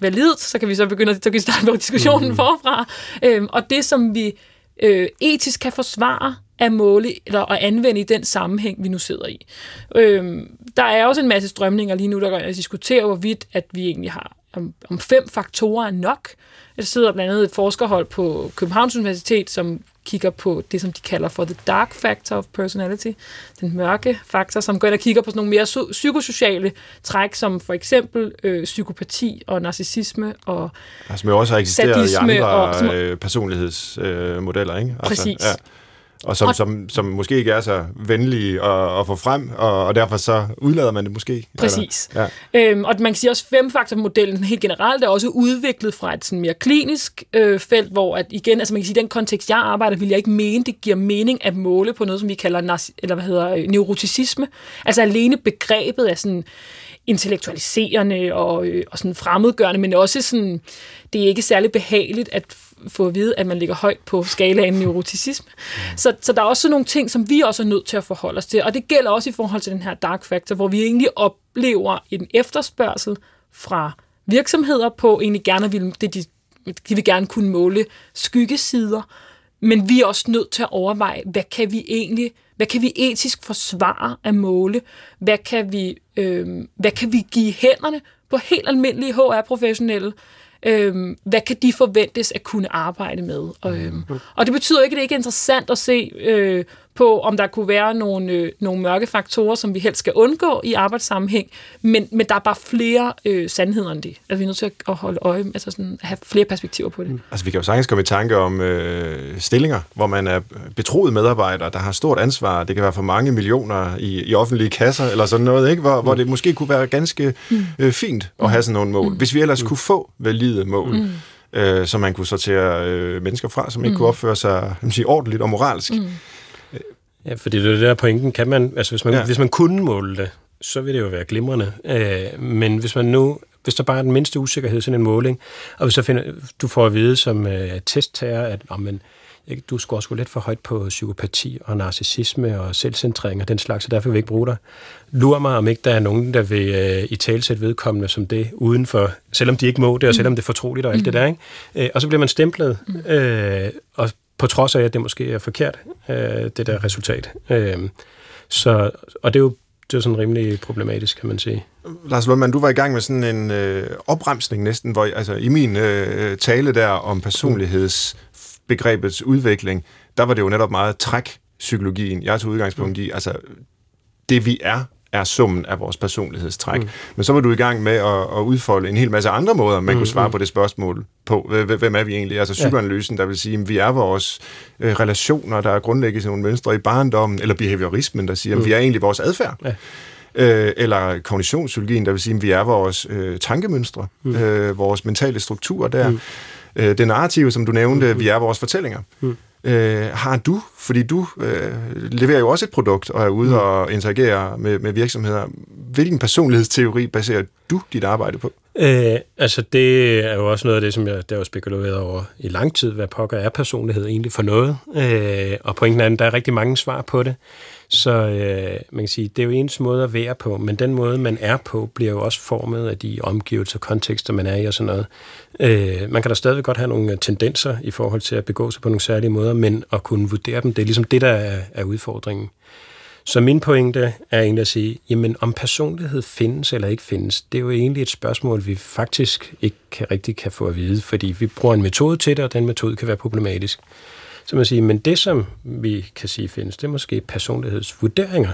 validt, så kan vi så begynde at, så kan vi starte på diskussionen mm. forfra. Øhm, og det, som vi øh, etisk kan forsvare at måle eller at anvende i den sammenhæng, vi nu sidder i. Øhm, der er også en masse strømninger lige nu, der går at diskutere, hvorvidt at vi egentlig har om, om fem faktorer er nok. Der sidder blandt andet et forskerhold på Københavns Universitet, som kigger på det, som de kalder for the dark factor of personality, den mørke faktor, som går ind og kigger på sådan nogle mere psykosociale træk, som for eksempel øh, psykopati og narcissisme og altså, Som jo også har eksisteret i andre og, som, øh, personlighedsmodeller, øh, ikke? Altså, præcis. Ja og som, og, som, som måske ikke er så venlige at, at få frem, og, og derfor så udlader man det måske. Præcis. Eller, ja. øhm, og man kan sige også, femfaktormodellen helt generelt er også udviklet fra et sådan mere klinisk øh, felt, hvor at igen, altså man kan sige, den kontekst, jeg arbejder, vil jeg ikke mene, det giver mening at måle på noget, som vi kalder eller hvad hedder, øh, neuroticisme. Altså alene begrebet af sådan intellektualiserende og, øh, og sådan fremmedgørende, men også sådan, det er ikke særlig behageligt at få at vide, at man ligger højt på skalaen neuroticisme. Mm. Så, så der er også nogle ting, som vi også er nødt til at forholde os til, og det gælder også i forhold til den her dark factor, hvor vi egentlig oplever en efterspørgsel fra virksomheder på egentlig gerne vil, det de, de vil gerne kunne måle skyggesider, men vi er også nødt til at overveje, hvad kan vi egentlig, hvad kan vi etisk forsvare at måle? Hvad kan vi, øh, hvad kan vi give hænderne på helt almindelige HR-professionelle? Øhm, hvad kan de forventes at kunne arbejde med? Øhm, og det betyder ikke, at det ikke er interessant at se øh, på, om der kunne være nogle, øh, nogle mørke faktorer, som vi helst skal undgå i arbejdssammenhæng, men, men der er bare flere øh, sandheder end det. Altså, vi er nødt til at holde øje, altså sådan, have flere perspektiver på det. Mm. Altså, vi kan jo sagtens komme i tanke om øh, stillinger, hvor man er betroet medarbejder, der har stort ansvar. Det kan være for mange millioner i, i offentlige kasser, eller sådan noget, ikke? Hvor, mm. hvor det måske kunne være ganske mm. øh, fint at have sådan nogle mål. Mm. Hvis vi ellers mm. kunne få valide mål. Mm øh, som man kunne sortere øh, mennesker fra, som ikke mm. kunne opføre sig sige, ordentligt og moralsk. Mm. Ja, fordi det er der pointen. Kan man, altså hvis man, ja. hvis man kunne måle det, så vil det jo være glimrende. Øh, men hvis man nu hvis der bare er den mindste usikkerhed, sådan en måling, og hvis så finder, du får at vide som uh, testtager, at oh, men, du scorer sgu lidt for højt på psykopati og narcissisme og selvcentrering og den slags, så derfor vil vi ikke bruge dig. Lur mig, om ikke der er nogen, der vil uh, i talsæt vedkommende som det, uden for, selvom de ikke må det, og selvom det er fortroligt og alt mm. det der. Ikke? Uh, og så bliver man stemplet, mm. uh, og på trods af, at det måske er forkert, øh, det der resultat. Øh, så, og det er jo det er sådan rimelig problematisk, kan man sige. Lars Lundmann, du var i gang med sådan en øh, opremsning næsten, hvor altså, i min øh, tale der om personlighedsbegrebets udvikling, der var det jo netop meget træk psykologien. Jeg tog udgangspunkt i, altså det vi er, er summen af vores personlighedstræk. Mm. Men så var du i gang med at, at udfolde en hel masse andre måder, man mm, kunne svare mm. på det spørgsmål på, hvem er vi egentlig? Altså psykoanalysen, der vil sige, at vi er vores øh, relationer, der er grundlægget i nogle mønstre i barndommen, eller behaviorismen, der siger, at mm. vi er egentlig vores adfærd. Ja. Øh, eller kognitionspsykologien, der vil sige, at vi er vores øh, tankemønstre, mm. øh, vores mentale strukturer der. Mm. Øh, det narrative, som du nævnte, mm. vi er vores fortællinger. Mm øh, har du? Fordi du øh, leverer jo også et produkt og er ude mm. og interagerer med, med virksomheder. Hvilken personlighedsteori baserer du dit arbejde på? Øh, altså det er jo også noget af det, som jeg der har spekuleret over i lang tid. Hvad pokker er personlighed egentlig for noget? Øh, og pointen er, at der er rigtig mange svar på det. Så øh, man kan sige, det er jo ens måde at være på, men den måde, man er på, bliver jo også formet af de omgivelser og kontekster, man er i og sådan noget. Øh, man kan da stadig godt have nogle øh, tendenser i forhold til at begå sig på nogle særlige måder, men at kunne vurdere dem, det er ligesom det, der er, er udfordringen. Så min pointe er egentlig at sige, jamen om personlighed findes eller ikke findes, det er jo egentlig et spørgsmål, vi faktisk ikke kan, rigtig kan få at vide, fordi vi bruger en metode til det, og den metode kan være problematisk. Så man siger, men det som vi kan sige findes, det er måske personlighedsvurderinger.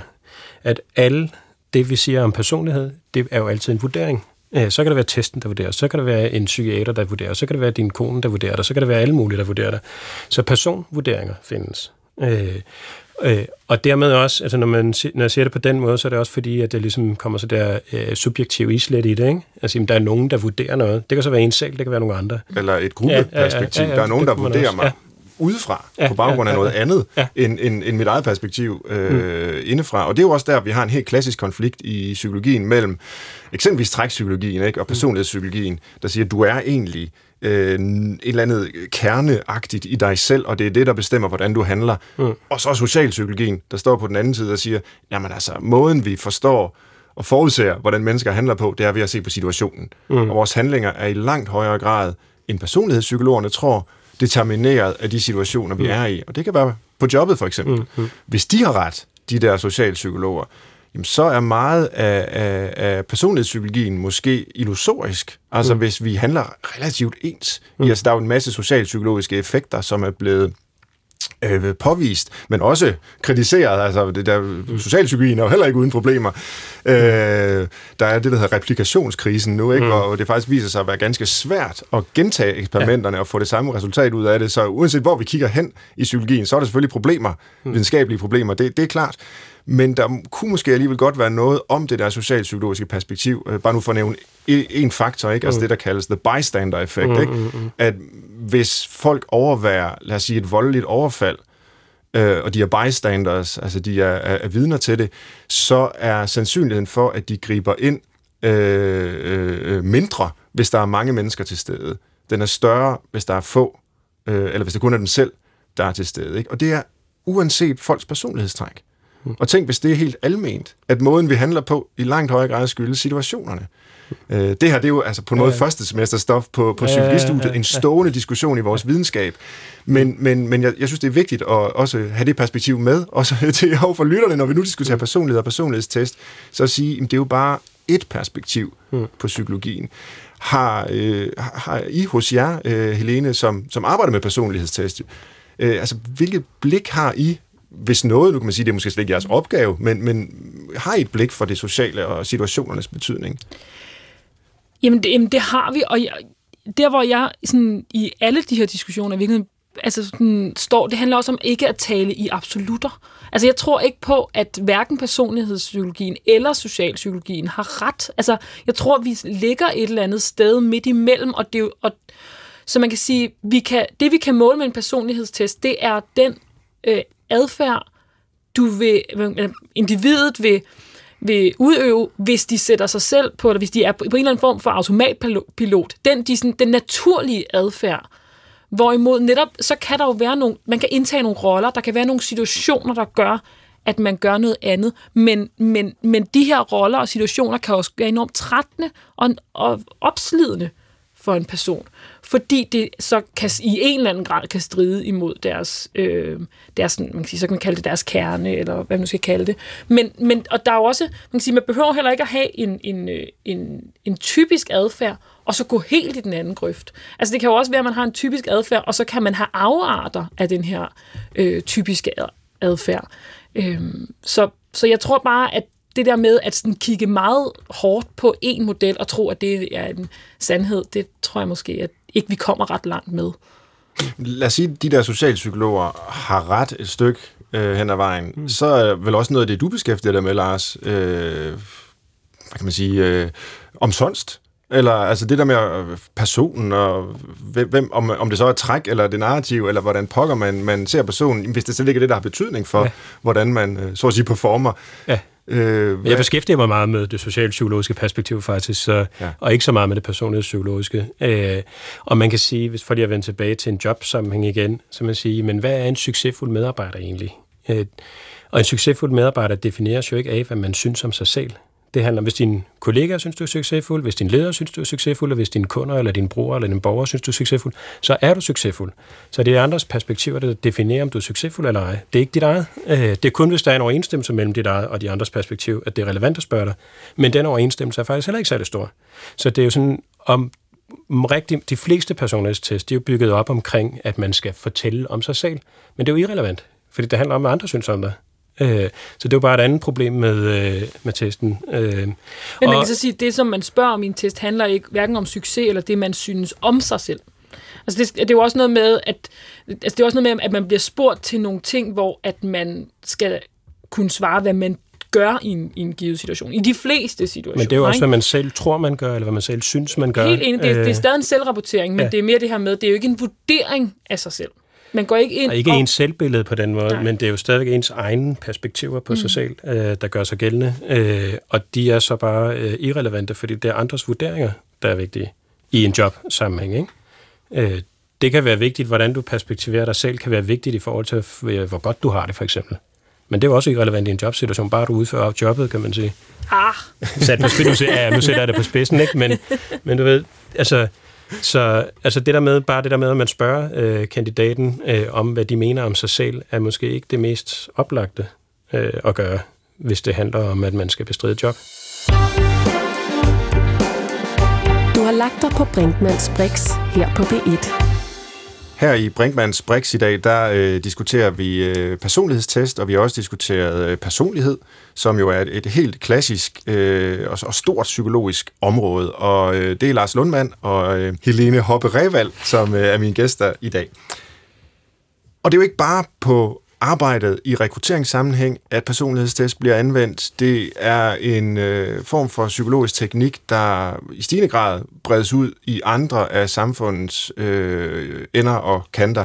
At alle det, vi siger om personlighed, det er jo altid en vurdering. Øh, så kan det være testen, der vurderer, så kan det være en psykiater, der vurderer, så kan det være din kone, der vurderer dig, så kan det være alle mulige, der vurderer dig. Så personvurderinger findes. Øh, øh, og dermed også, altså når, man, når jeg siger det på den måde, så er det også fordi, at det ligesom kommer så der øh, subjektiv islet i det, ikke? Altså, jamen, der er nogen, der vurderer noget. Det kan så være en selv, det kan være nogle andre. Eller et gruppeperspektiv. Ja, ja, ja, ja, der er nogen, der vurderer også. mig. Ja udefra, ja, på baggrund af ja, ja, noget andet, ja. end, end, end mit eget perspektiv øh, mm. indefra. Og det er jo også der, vi har en helt klassisk konflikt i psykologien mellem eksempelvis trækpsykologien ikke, og mm. personlighedspsykologien, der siger, at du er egentlig øh, et eller andet kerneagtigt i dig selv, og det er det, der bestemmer, hvordan du handler. Mm. Og så socialpsykologien, der står på den anden side og siger, jamen altså, måden vi forstår og forudser, hvordan mennesker handler på, det er ved at se på situationen. Mm. Og vores handlinger er i langt højere grad, end personlighedspsykologerne tror, determineret af de situationer, vi mm. er i. Og det kan være på jobbet for eksempel. Mm. Mm. Hvis de har ret, de der socialpsykologer, jamen så er meget af, af, af personlighedspsykologien måske illusorisk. Altså mm. hvis vi handler relativt ens. Mm. I, altså, der er jo en masse socialpsykologiske effekter, som er blevet øh, påvist, men også kritiseret. Altså, det der, socialpsykologien er jo heller ikke uden problemer. Øh, der er det, der hedder replikationskrisen nu, ikke? Mm. hvor det faktisk viser sig at være ganske svært at gentage eksperimenterne ja. og få det samme resultat ud af det. Så uanset hvor vi kigger hen i psykologien, så er der selvfølgelig problemer, mm. videnskabelige problemer, det, det er klart. Men der kunne måske alligevel godt være noget om det der socialpsykologiske perspektiv. Øh, bare nu for at nævne en faktor, ikke? Altså mm. det, der kaldes the bystander effect. Mm, ikke? Mm, mm. At hvis folk overværer, lad os sige, et voldeligt overfald, øh, og de er bystanders, altså de er, er, er vidner til det, så er sandsynligheden for, at de griber ind øh, øh, mindre, hvis der er mange mennesker til stede. Den er større, hvis der er få, øh, eller hvis det kun er dem selv, der er til stede. Ikke? Og det er uanset folks personlighedstræk. Og tænk, hvis det er helt alment, at måden, vi handler på, i langt højere grad skyldes situationerne. Øh, det her det er jo altså på noget ja, ja. første semester stof på, på psykologistudiet, ja, ja, ja, en stående diskussion i vores videnskab. Men, men, men jeg, jeg synes, det er vigtigt at også have det perspektiv med, også til for lytterne, når vi nu diskuterer personlighed og personlighedstest, så at sige, at det er jo bare et perspektiv mm. på psykologien. Har, øh, har I hos jer, øh, Helene, som, som arbejder med personlighedstest, øh, altså hvilket blik har I hvis noget, nu kan man sige, det er måske slet ikke jeres opgave, men, men har I et blik for det sociale og situationernes betydning? Jamen det, jamen det har vi, og jeg, der hvor jeg sådan, i alle de her diskussioner virkelig altså sådan, står, det handler også om ikke at tale i absolutter. Altså jeg tror ikke på, at hverken personlighedspsykologien eller socialpsykologien har ret. Altså jeg tror, vi ligger et eller andet sted midt imellem, og det og, så man kan sige, vi kan, det vi kan måle med en personlighedstest, det er den øh, adfærd, du vil, individet vil vil udøve, hvis de sætter sig selv på, eller hvis de er på, en eller anden form for automatpilot. Den, de, sådan, den naturlige adfærd. Hvorimod netop, så kan der jo være nogle, man kan indtage nogle roller, der kan være nogle situationer, der gør, at man gør noget andet. Men, men, men de her roller og situationer kan også være enormt trættende og, og opslidende for en person fordi det så kan, i en eller anden grad kan stride imod deres, øh, deres man kan sige, så kan man kalde det deres kerne, eller hvad man skal kalde det. Men, men, og der er jo også, man kan sige, man behøver heller ikke at have en, en, øh, en, en typisk adfærd, og så gå helt i den anden grøft. Altså det kan jo også være, at man har en typisk adfærd, og så kan man have afarter af den her øh, typiske adfærd. Øh, så, så jeg tror bare, at det der med at sådan kigge meget hårdt på en model og tro, at det er en sandhed, det tror jeg måske, at ikke vi kommer ret langt med. Lad os sige, at de der socialpsykologer har ret et stykke øh, hen ad vejen. Mm. Så er vel også noget af det, du beskæftiger dig med, Lars. Øh, hvad kan man sige? Øh, omsonst. Eller altså det der med øh, personen, og hvem, om, om det så er træk, eller det narrativ, eller hvordan pokker man, man ser personen, hvis det slet ikke er det, der har betydning for, ja. hvordan man øh, så at sige performer. Ja. Øh, jeg beskæftiger mig meget med det socialpsykologiske perspektiv faktisk, så, ja. og ikke så meget med det personlige psykologiske. Øh, og man kan sige, hvis for lige at vende tilbage til en jobsammenhæng igen, så man siger, men hvad er en succesfuld medarbejder egentlig? Øh, og en succesfuld medarbejder defineres jo ikke af, hvad man synes om sig selv. Det handler om, hvis din kollega synes, du er succesfuld, hvis din leder synes, du er succesfuld, og hvis din kunder, eller din bror, eller din borger synes, du er succesfuld, så er du succesfuld. Så det er andres perspektiver, der definerer, om du er succesfuld eller ej. Det er ikke dit eget. Øh, det er kun, hvis der er en overensstemmelse mellem dit eget og de andres perspektiv, at det er relevant at spørge dig. Men den overensstemmelse er faktisk heller ikke særlig stor. Så det er jo sådan, om rigtig, de fleste personlighedstest, de er jo bygget op omkring, at man skal fortælle om sig selv. Men det er jo irrelevant, fordi det handler om, hvad andre synes om dig. Øh, så det var bare et andet problem med, øh, med testen. Øh, Men man og, kan så sige, at det, som man spørger om i en test, handler ikke hverken om succes eller det, man synes om sig selv. Altså det, det er jo også noget med, at altså det er også noget med, at man bliver spurgt til nogle ting, hvor at man skal kunne svare, hvad man gør i en, i en givet situation. I de fleste situationer. Men det er jo også, ikke? hvad man selv tror, man gør, eller hvad man selv synes, man gør. Helt enig. Det, det er stadig en selvrapportering, men ja. det er mere det her med, det er jo ikke en vurdering af sig selv. Man går ikke ind... Og ikke og... ens selvbillede på den måde, Nej. men det er jo stadigvæk ens egne perspektiver på mm. sig selv, øh, der gør sig gældende. Øh, og de er så bare øh, irrelevante, fordi det er andres vurderinger, der er vigtige i en jobsammenhæng. Ikke? Øh, det kan være vigtigt, hvordan du perspektiverer dig selv, kan være vigtigt i forhold til, hvor godt du har det, for eksempel. Men det er jo også irrelevant i en jobsituation, bare du udfører jobbet, kan man sige. Ah. Sat på spidsen, ja, nu sætter jeg det på spidsen, ikke? Men, men du ved, altså, så altså det der med, bare det der med, at man spørger øh, kandidaten øh, om, hvad de mener om sig selv, er måske ikke det mest oplagte øh, at gøre, hvis det handler om, at man skal bestride job. Du har lagt dig på Brinkmanns Brix her på B1. Her i Brinkmanns Brix i dag, der øh, diskuterer vi øh, personlighedstest, og vi har også diskuteret øh, personlighed, som jo er et, et helt klassisk øh, og, og stort psykologisk område. Og øh, det er Lars Lundmand og øh, Helene Hoppe Revald, som øh, er mine gæster i dag. Og det er jo ikke bare på arbejdet i rekrutteringssammenhæng, at personlighedstest bliver anvendt. Det er en øh, form for psykologisk teknik, der i stigende grad bredes ud i andre af samfundets øh, ender og kanter.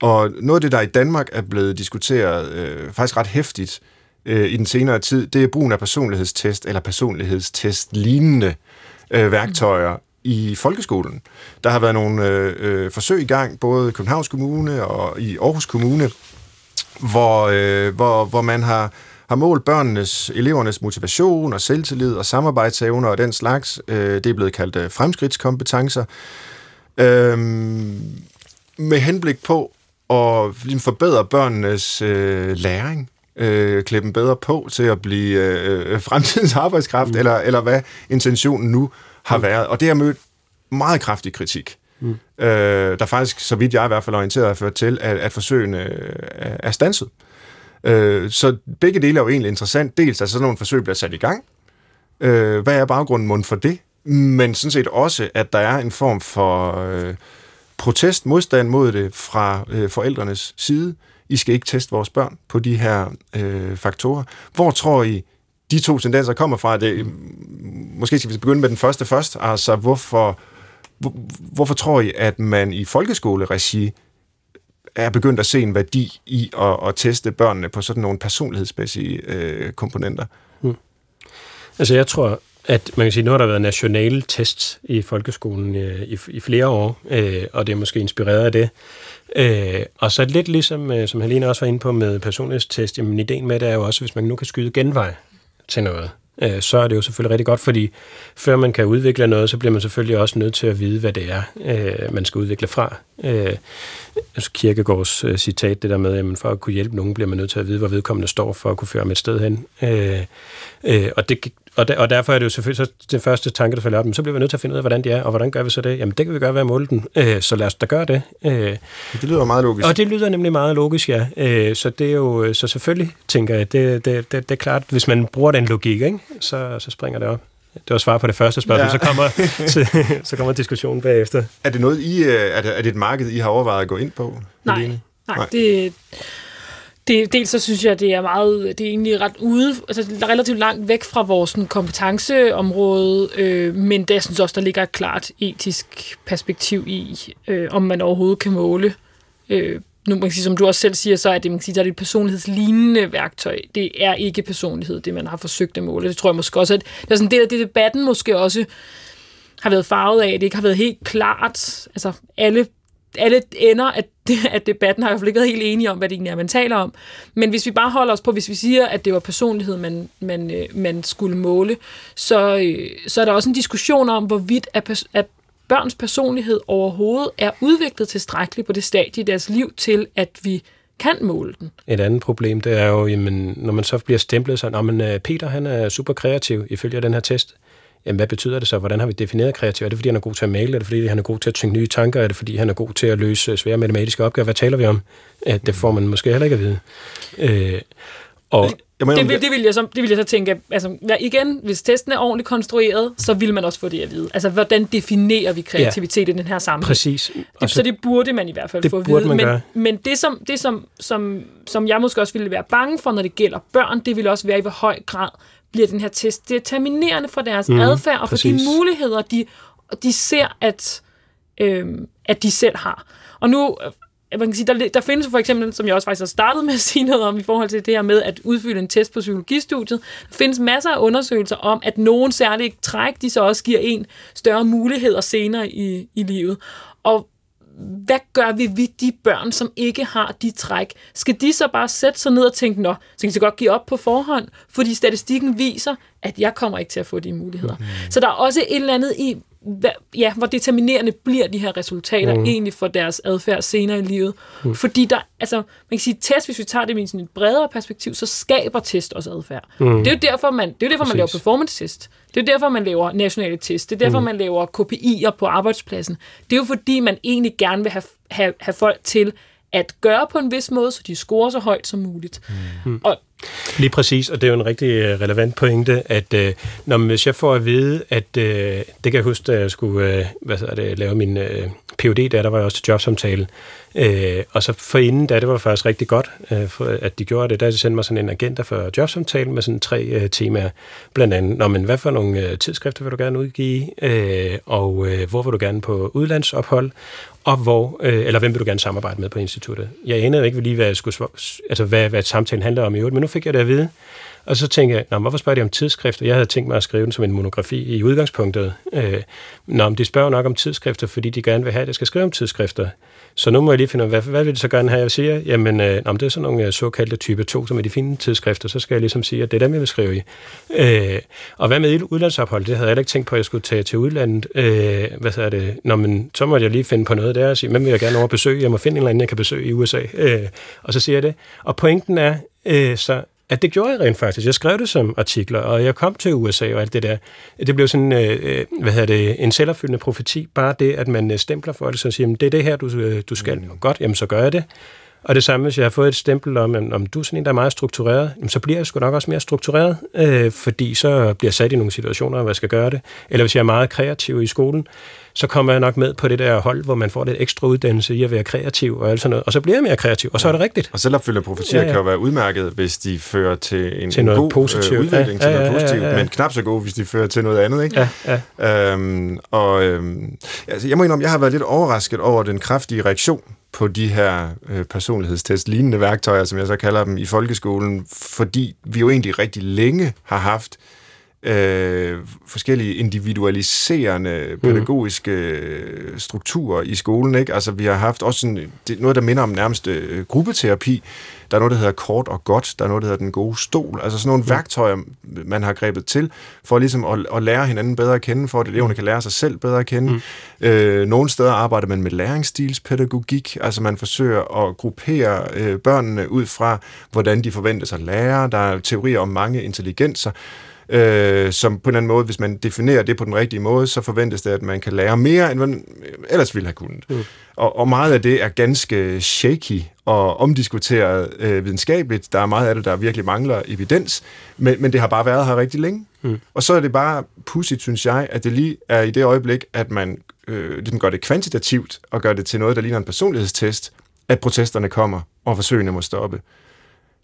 Og noget af det, der i Danmark er blevet diskuteret øh, faktisk ret hæftigt øh, i den senere tid, det er brugen af personlighedstest eller personlighedstest-lignende øh, værktøjer i folkeskolen. Der har været nogle øh, øh, forsøg i gang, både i Københavns Kommune og i Aarhus Kommune, hvor, øh, hvor, hvor man har, har målt børnenes, elevernes motivation og selvtillid og samarbejdsevner og den slags. Øh, det er blevet kaldt øh, fremskridtskompetencer. Øh, med henblik på at ligesom, forbedre børnenes øh, læring øh, klæde dem bedre på til at blive øh, fremtidens arbejdskraft, mm. eller, eller hvad intentionen nu har mm. været. Og det har mødt meget kraftig kritik. Mm. Øh, der faktisk, så vidt jeg i hvert fald orienteret, har ført til, at, at forsøgene øh, er stanset. Øh, så begge dele er jo egentlig interessant. Dels at sådan nogle forsøg bliver sat i gang. Øh, hvad er baggrunden mund for det? Men sådan set også, at der er en form for øh, protest, modstand mod det fra øh, forældrenes side. I skal ikke teste vores børn på de her øh, faktorer. Hvor tror I, de to tendenser kommer fra? Det, måske skal vi begynde med den første først. Altså, hvorfor hvorfor tror I, at man i folkeskoleregi er begyndt at se en værdi i at, at teste børnene på sådan nogle personlighedsmæssige øh, komponenter? Hmm. Altså jeg tror, at man kan sige, nu har der været nationale tests i folkeskolen øh, i, i flere år, øh, og det er måske inspireret af det. Øh, og så lidt ligesom, øh, som Helene også var inde på med personlighedstest, jamen ideen med det er jo også, hvis man nu kan skyde genvej til noget, øh, så er det jo selvfølgelig rigtig godt, fordi før man kan udvikle noget, så bliver man selvfølgelig også nødt til at vide, hvad det er, øh, man skal udvikle fra. Øh, altså øh, citat, det der med, at for at kunne hjælpe nogen, bliver man nødt til at vide, hvor vedkommende står for at kunne føre med et sted hen. Øh, øh, og det og, der, og derfor er det jo selvfølgelig så det første tanke, der falder op, men så bliver vi nødt til at finde ud af, hvordan de er, og hvordan gør vi så det? Jamen, det kan vi gøre ved at måle den, øh, så lad os da gøre det. Øh, det lyder meget logisk. Og det lyder nemlig meget logisk, ja. Øh, så det er jo, så selvfølgelig tænker jeg, det, det, det, det er klart, hvis man bruger den logik, ikke, så, så springer det op. Det var svar på det første spørgsmål, ja. så, kommer, så, så kommer diskussionen bagefter. Er det noget, I, øh, er det, er det et marked, I har overvejet at gå ind på? Nej, nej, nej. det det, dels så synes jeg, det er meget, det er egentlig ret ude, altså relativt langt væk fra vores sådan, kompetenceområde, øh, men det, jeg synes også, der ligger et klart etisk perspektiv i, øh, om man overhovedet kan måle. Øh, nu, man kan sige, som du også selv siger, så er det, man kan sige, der er det et personlighedslignende værktøj. Det er ikke personlighed, det man har forsøgt at måle. Det tror jeg måske også, at det er sådan en del af det debatten måske også har været farvet af, at det ikke har været helt klart. Altså alle alle ender at, at debatten har i hvert fald ikke været helt enige om, hvad det egentlig er, man taler om. Men hvis vi bare holder os på, hvis vi siger, at det var personlighed, man, man, øh, man skulle måle, så, øh, så er der også en diskussion om, hvorvidt at, at børns personlighed overhovedet er udviklet tilstrækkeligt på det stadie i deres liv til, at vi kan måle den. Et andet problem, det er jo, jamen, når man så bliver stemplet, så men øh, Peter han er super kreativ ifølge den her test jamen hvad betyder det så? Hvordan har vi defineret kreativ? Er det fordi, han er god til at male? Er det fordi, han er god til at tænke nye tanker? Er det fordi, han er god til at løse svære matematiske opgaver? Hvad taler vi om? At det får man måske heller ikke at vide. Øh, og mener, det, vil, det, vil jeg så, det vil jeg så tænke, altså igen, hvis testen er ordentligt konstrueret, så vil man også få det at vide. Altså, hvordan definerer vi kreativitet ja, i den her sammenhæng? Præcis. Det, så det burde man i hvert fald det få at vide. Men, gøre. men det, som, det som, som, som jeg måske også ville være bange for, når det gælder børn, det vil også være i hvor høj grad bliver den her test determinerende for deres mm, adfærd og for præcis. de muligheder, de, de ser, at, øh, at de selv har. Og nu, øh, man kan sige, der, der findes for eksempel, som jeg også faktisk har startet med at sige noget om, i forhold til det her med at udfylde en test på psykologistudiet, der findes masser af undersøgelser om, at nogen særlige træk, de så også giver en større muligheder senere i, i livet. Og hvad gør vi ved de børn, som ikke har de træk? Skal de så bare sætte sig ned og tænke, nå, så kan de godt give op på forhånd, fordi statistikken viser, at jeg kommer ikke til at få de muligheder. Mm. Så der er også et eller andet i, hvad, ja, hvor determinerende bliver de her resultater mm. egentlig for deres adfærd senere i livet. Mm. Fordi der, altså, man kan sige, test, hvis vi tager det med sådan et bredere perspektiv, så skaber test også adfærd. Mm. Det er jo derfor, man, det er derfor, man laver performance-test. Det er derfor, man laver nationale test. Det er derfor, mm. man laver KPI'er på arbejdspladsen. Det er jo fordi, man egentlig gerne vil have, have, have folk til at gøre på en vis måde, så de scorer så højt som muligt. Mm. Og Lige præcis, og det er jo en rigtig øh, relevant pointe, at øh, når hvis jeg får at vide, at øh, det kan jeg huske, da jeg skulle øh, hvad det, lave min øh, PhD, der, der var jeg også til jobsamtale, øh, og så for inden da, det var faktisk rigtig godt, øh, for, at de gjorde det, der sendte mig sådan en agenda for jobsamtale med sådan tre øh, temaer, blandt andet, Nå, men hvad for nogle øh, tidsskrifter vil du gerne udgive, øh, og øh, hvor vil du gerne på udlandsophold, og hvor, øh, eller hvem vil du gerne samarbejde med på instituttet? Jeg anede ikke lige, hvad, jeg skulle, altså, hvad, hvad samtalen handler om i øvrigt, men nu fik jeg det at vide. Og så tænkte jeg, Nå, hvorfor spørger de om tidsskrifter? Jeg havde tænkt mig at skrive den som en monografi i udgangspunktet. Øh, Nå, men de spørger nok om tidsskrifter, fordi de gerne vil have, at jeg skal skrive om tidsskrifter. Så nu må jeg lige finde ud af, hvad, hvad vil de så gerne have, jeg siger? Jamen, øh, men det er sådan nogle øh, såkaldte type 2, som er de fine tidsskrifter, så skal jeg ligesom sige, at det er dem, jeg vil skrive i. Øh, og hvad med udlandsophold? Det havde jeg ikke tænkt på, at jeg skulle tage til udlandet. Øh, hvad er det? Nå, men så må jeg lige finde på noget der og sige, hvem vil jeg gerne over besøge? Jeg må finde en eller anden, jeg kan besøge i USA. Øh, og så siger jeg det. Og pointen er, øh, så at det gjorde jeg rent faktisk. Jeg skrev det som artikler, og jeg kom til USA og alt det der. Det blev sådan, øh, øh, hvad hedder det, en selvopfyldende profeti. Bare det, at man øh, stempler for det, så siger, det er det her, du, øh, du skal. Mm. Godt, jamen så gør jeg det. Og det samme, hvis jeg har fået et stempel om, om du er sådan en, der er meget struktureret, så bliver jeg sgu nok også mere struktureret, øh, fordi så bliver jeg sat i nogle situationer, hvor jeg skal gøre det. Eller hvis jeg er meget kreativ i skolen, så kommer jeg nok med på det der hold, hvor man får lidt ekstra uddannelse i at være kreativ og alt sådan noget, og så bliver jeg mere kreativ, og så er det rigtigt. Og selvopfyldende profetier ja, ja. kan jo være udmærket, hvis de fører til en, til noget god positiv. Øh, udvikling, ja, til ja, noget positivt, ja, ja, ja. men knap så god, hvis de fører til noget andet. Ikke? Ja, ja. Øhm, og øhm, altså, jeg må indrømme, jeg har været lidt overrasket over den kraftige reaktion på de her øh, personlighedstest lignende værktøjer, som jeg så kalder dem, i folkeskolen, fordi vi jo egentlig rigtig længe har haft øh, forskellige individualiserende pædagogiske øh, strukturer i skolen. Ikke? Altså, vi har haft også en, det, noget, der minder om nærmest øh, gruppeterapi. Der er noget, der hedder kort og godt. Der er noget, der hedder den gode stol. Altså sådan nogle værktøjer, man har grebet til, for ligesom at, at lære hinanden bedre at kende, for at eleverne kan lære sig selv bedre at kende. Mm. Øh, nogle steder arbejder man med læringsstilspædagogik. Altså man forsøger at gruppere øh, børnene ud fra, hvordan de forventes at lære. Der er teorier om mange intelligenser øh, som på en eller anden måde, hvis man definerer det på den rigtige måde, så forventes det, at man kan lære mere, end man ellers ville have kunnet. Mm. Og, og meget af det er ganske shaky og omdiskuteret øh, videnskabeligt. Der er meget af det, der virkelig mangler evidens, men, men det har bare været her rigtig længe. Mm. Og så er det bare pudsigt, synes jeg, at det lige er i det øjeblik, at man øh, ligesom gør det kvantitativt og gør det til noget, der ligner en personlighedstest, at protesterne kommer, og forsøgene må stoppe.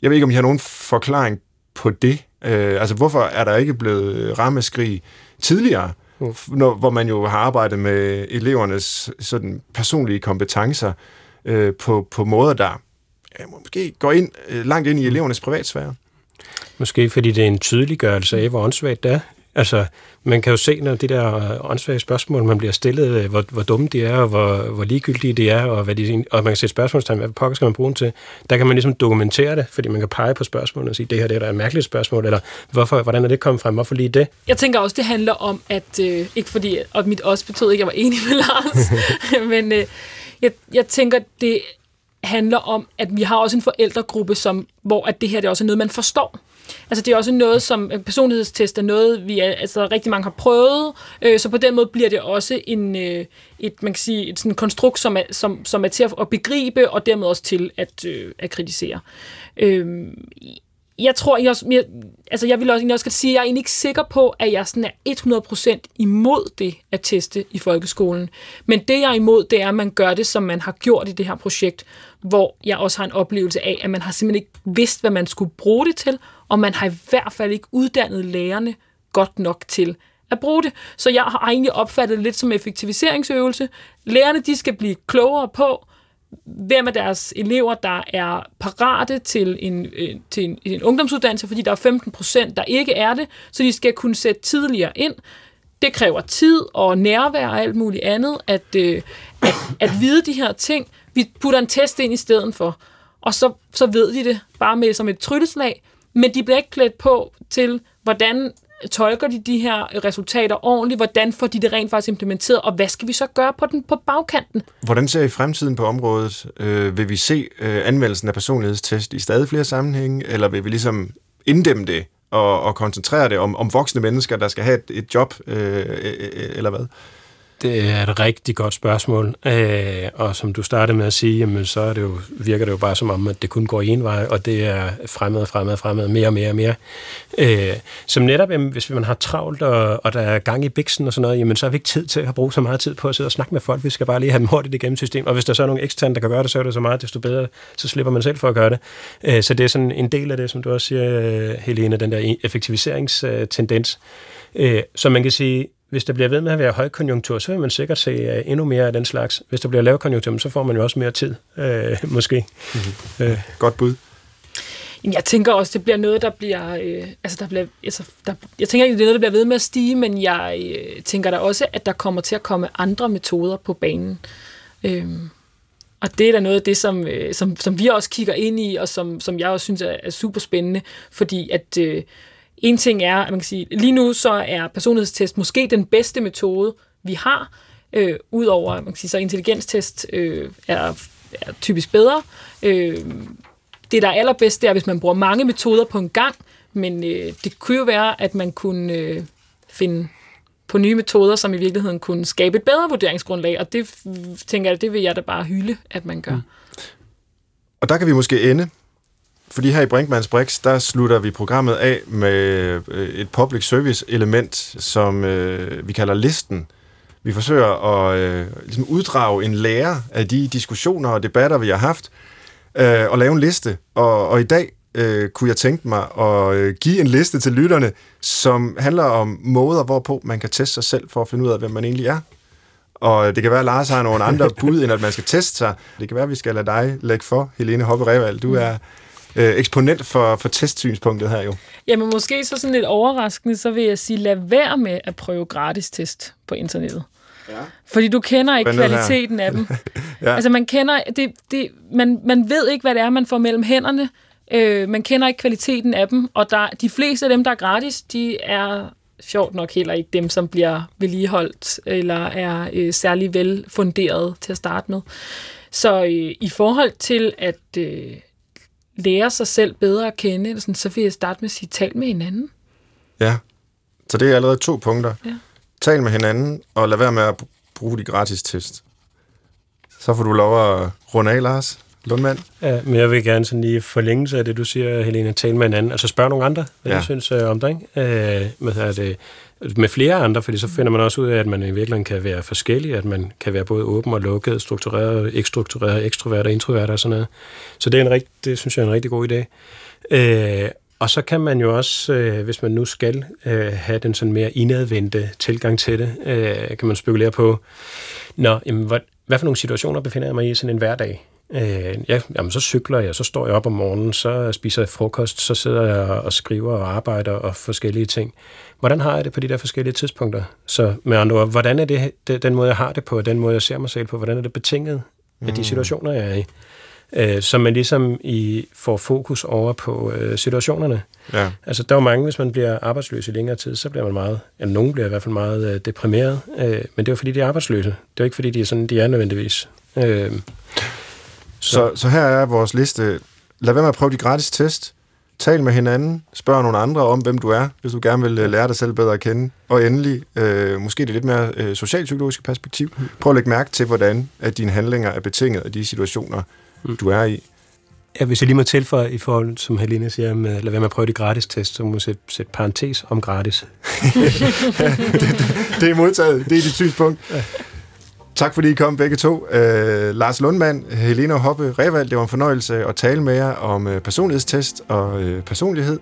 Jeg ved ikke, om I har nogen forklaring på det. Øh, altså, hvorfor er der ikke blevet rammeskrig tidligere, mm. når, hvor man jo har arbejdet med elevernes sådan, personlige kompetencer øh, på, på måder, der ja, måske går ind, øh, langt ind i elevernes privatsfære? Måske fordi det er en tydeliggørelse af, hvor åndssvagt det er. Altså, man kan jo se, når de der åndssvage spørgsmål, man bliver stillet, øh, hvor, hvor dumme de er, og hvor, hvor ligegyldige de er, og, hvad de, og man kan sætte spørgsmålstegn, hvad pokker skal man bruge dem til. Der kan man ligesom dokumentere det, fordi man kan pege på spørgsmålet og sige, det her det er da et mærkeligt spørgsmål, eller hvorfor, hvordan er det kommet frem, hvorfor lige det? Jeg tænker også, det handler om, at, øh, ikke fordi, og mit også betød ikke, at jeg var enig med Lars, men øh, jeg, jeg tænker, det handler om, at vi har også en forældregruppe, som, hvor at det her det er også noget, man forstår. Altså det er også noget, som øh, personlighedstest er noget, vi er, altså, rigtig mange har prøvet, øh, så på den måde bliver det også en, øh, et, man kan sige, et sådan konstrukt, som er, som, som er til at begribe, og dermed også til at, øh, at kritisere. Øh, jeg tror, jeg, også, jeg, altså jeg vil også, jeg også sige, at jeg er egentlig ikke sikker på, at jeg sådan er 100% imod det at teste i folkeskolen. Men det, jeg er imod, det er, at man gør det, som man har gjort i det her projekt, hvor jeg også har en oplevelse af, at man har simpelthen ikke vidst, hvad man skulle bruge det til, og man har i hvert fald ikke uddannet lærerne godt nok til at bruge det. Så jeg har egentlig opfattet det lidt som effektiviseringsøvelse. Lærerne, de skal blive klogere på, hvem af deres elever, der er parate til en, øh, til en, en ungdomsuddannelse, fordi der er 15 procent, der ikke er det, så de skal kunne sætte tidligere ind. Det kræver tid og nærvær og alt muligt andet, at, øh, at, at vide de her ting. Vi putter en test ind i stedet for, og så, så ved de det bare med som et trylleslag, men de bliver ikke klædt på til, hvordan tolker de de her resultater ordentligt? Hvordan får de det rent faktisk implementeret? Og hvad skal vi så gøre på den på bagkanten? Hvordan ser I fremtiden på området? Øh, vil vi se øh, anvendelsen af personlighedstest i stadig flere sammenhænge, eller vil vi ligesom inddæmme det og, og koncentrere det om, om voksne mennesker, der skal have et, et job, øh, øh, øh eller hvad? Det er et rigtig godt spørgsmål, øh, og som du startede med at sige, jamen, så er det jo, virker det jo bare som om, at det kun går en vej, og det er fremad, fremad, fremad, mere og mere og mere. Øh, som netop, jamen, hvis man har travlt, og, og der er gang i biksen og sådan noget, jamen, så har vi ikke tid til at bruge så meget tid på at sidde og snakke med folk. Vi skal bare lige have dem hurtigt igennem systemet, og hvis der så er nogle eksterne, der kan gøre det, så er det så meget, desto bedre, så slipper man selv for at gøre det. Øh, så det er sådan en del af det, som du også siger, Helene, den der effektiviseringstendens. Øh, så man kan sige, hvis der bliver ved med at være højkonjunktur, så vil man sikkert se uh, endnu mere af den slags. Hvis der bliver lavkonjunktur, så får man jo også mere tid, uh, måske. Mm-hmm. Uh. Godt bud. Jeg tænker også, det bliver noget, der bliver... Øh, altså, der bliver altså, der, jeg tænker ikke, det er noget, der bliver ved med at stige, men jeg øh, tænker da også, at der kommer til at komme andre metoder på banen. Øhm, og det er da noget af det, som, øh, som, som vi også kigger ind i, og som, som jeg også synes er, er super spændende, fordi at... Øh, en ting er, at man kan sige, lige nu så er personlighedstest måske den bedste metode, vi har, øh, udover, man kan sige, så intelligenstest øh, er, er typisk bedre. Øh, det, der er allerbedst, det er, hvis man bruger mange metoder på en gang, men øh, det kunne jo være, at man kunne øh, finde på nye metoder, som i virkeligheden kunne skabe et bedre vurderingsgrundlag, og det tænker jeg, det vil jeg da bare hylde, at man gør. Mm. Og der kan vi måske ende fordi her i Brinkmanns Brix, der slutter vi programmet af med øh, et public service element, som øh, vi kalder listen. Vi forsøger at øh, ligesom uddrage en lære af de diskussioner og debatter, vi har haft, øh, og lave en liste. Og, og i dag øh, kunne jeg tænke mig at øh, give en liste til lytterne, som handler om måder, hvorpå man kan teste sig selv for at finde ud af, hvem man egentlig er. Og det kan være, at Lars har nogle andre bud, end at man skal teste sig. Det kan være, at vi skal lade dig lægge for, Helene Hoppe Reval. Du er øh, eksponent for, for testsynspunktet her jo. Jamen måske så sådan lidt overraskende, så vil jeg sige, lad være med at prøve gratis test på internettet. Ja. Fordi du kender ikke kvaliteten af dem. ja. Altså man kender, det, det, man, man ved ikke, hvad det er, man får mellem hænderne. Øh, man kender ikke kvaliteten af dem, og der, de fleste af dem, der er gratis, de er sjovt nok heller ikke dem, som bliver vedligeholdt eller er øh, særlig velfunderet til at starte med. Så øh, i forhold til at øh, lære sig selv bedre at kende, sådan, så vil jeg starte med at sige, tal med hinanden. Ja, så det er allerede to punkter. Ja. Tal med hinanden, og lad være med at bruge de gratis test. Så får du lov at runde af, Lars. Lundmand? Ja, men jeg vil gerne sådan lige forlængelse af det, du siger, Helena, tale med hinanden. Altså spørg nogle andre, hvad ja. du synes øh, om det, ikke? Øh, med, det, med flere andre, fordi så finder man også ud af, at man i virkeligheden kan være forskellig, at man kan være både åben og lukket, struktureret, ikke struktureret, ekstrovert og introvert og sådan noget. Så det, er en rigt, det synes jeg er en rigtig god idé. Øh, og så kan man jo også, øh, hvis man nu skal øh, have den sådan mere indadvendte tilgang til det, øh, kan man spekulere på, Nå, jamen, hvad, hvad for nogle situationer befinder jeg mig i sådan en hverdag? Øh, ja, jamen, så cykler jeg, så står jeg op om morgenen, så spiser jeg frokost, så sidder jeg og skriver og arbejder og forskellige ting. Hvordan har jeg det på de der forskellige tidspunkter? Så med andre ord, hvordan er det, den måde, jeg har det på, den måde, jeg ser mig selv på, hvordan er det betinget af de mm. situationer, jeg er i? Øh, så man ligesom i, får fokus over på øh, situationerne. Ja. Altså, der er jo mange, hvis man bliver arbejdsløs i længere tid, så bliver man meget, eller nogen bliver i hvert fald meget øh, deprimeret, øh, men det er jo fordi, de er arbejdsløse. Det er jo ikke fordi, de er sådan, de er nødvendigvis. Øh, så, så her er vores liste. Lad være med at prøve de gratis test. Tal med hinanden. Spørg nogle andre om, hvem du er, hvis du gerne vil øh, lære dig selv bedre at kende. Og endelig, øh, måske det lidt mere øh, socialpsykologiske perspektiv. Prøv at lægge mærke til, hvordan at dine handlinger er betinget af de situationer, mm. du er i. Ja, hvis jeg lige må tilføje i forhold, som Helene siger, med, lad være med at prøve de gratis test, så må jeg sætte, sætte parentes om gratis. ja, det, det, det er modtaget. Det er dit synspunkt. Ja. Tak fordi I kom begge to. Uh, Lars Lundmand, Helena Hoppe Revald, det var en fornøjelse at tale med jer om uh, personlighedstest og uh, personlighed.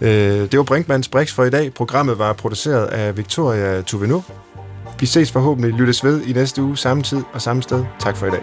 Uh, det var Brinkmanns Brix for i dag. Programmet var produceret af Victoria Tuvenu. Vi ses forhåbentlig lyttes ved i næste uge, samme tid og samme sted. Tak for i dag.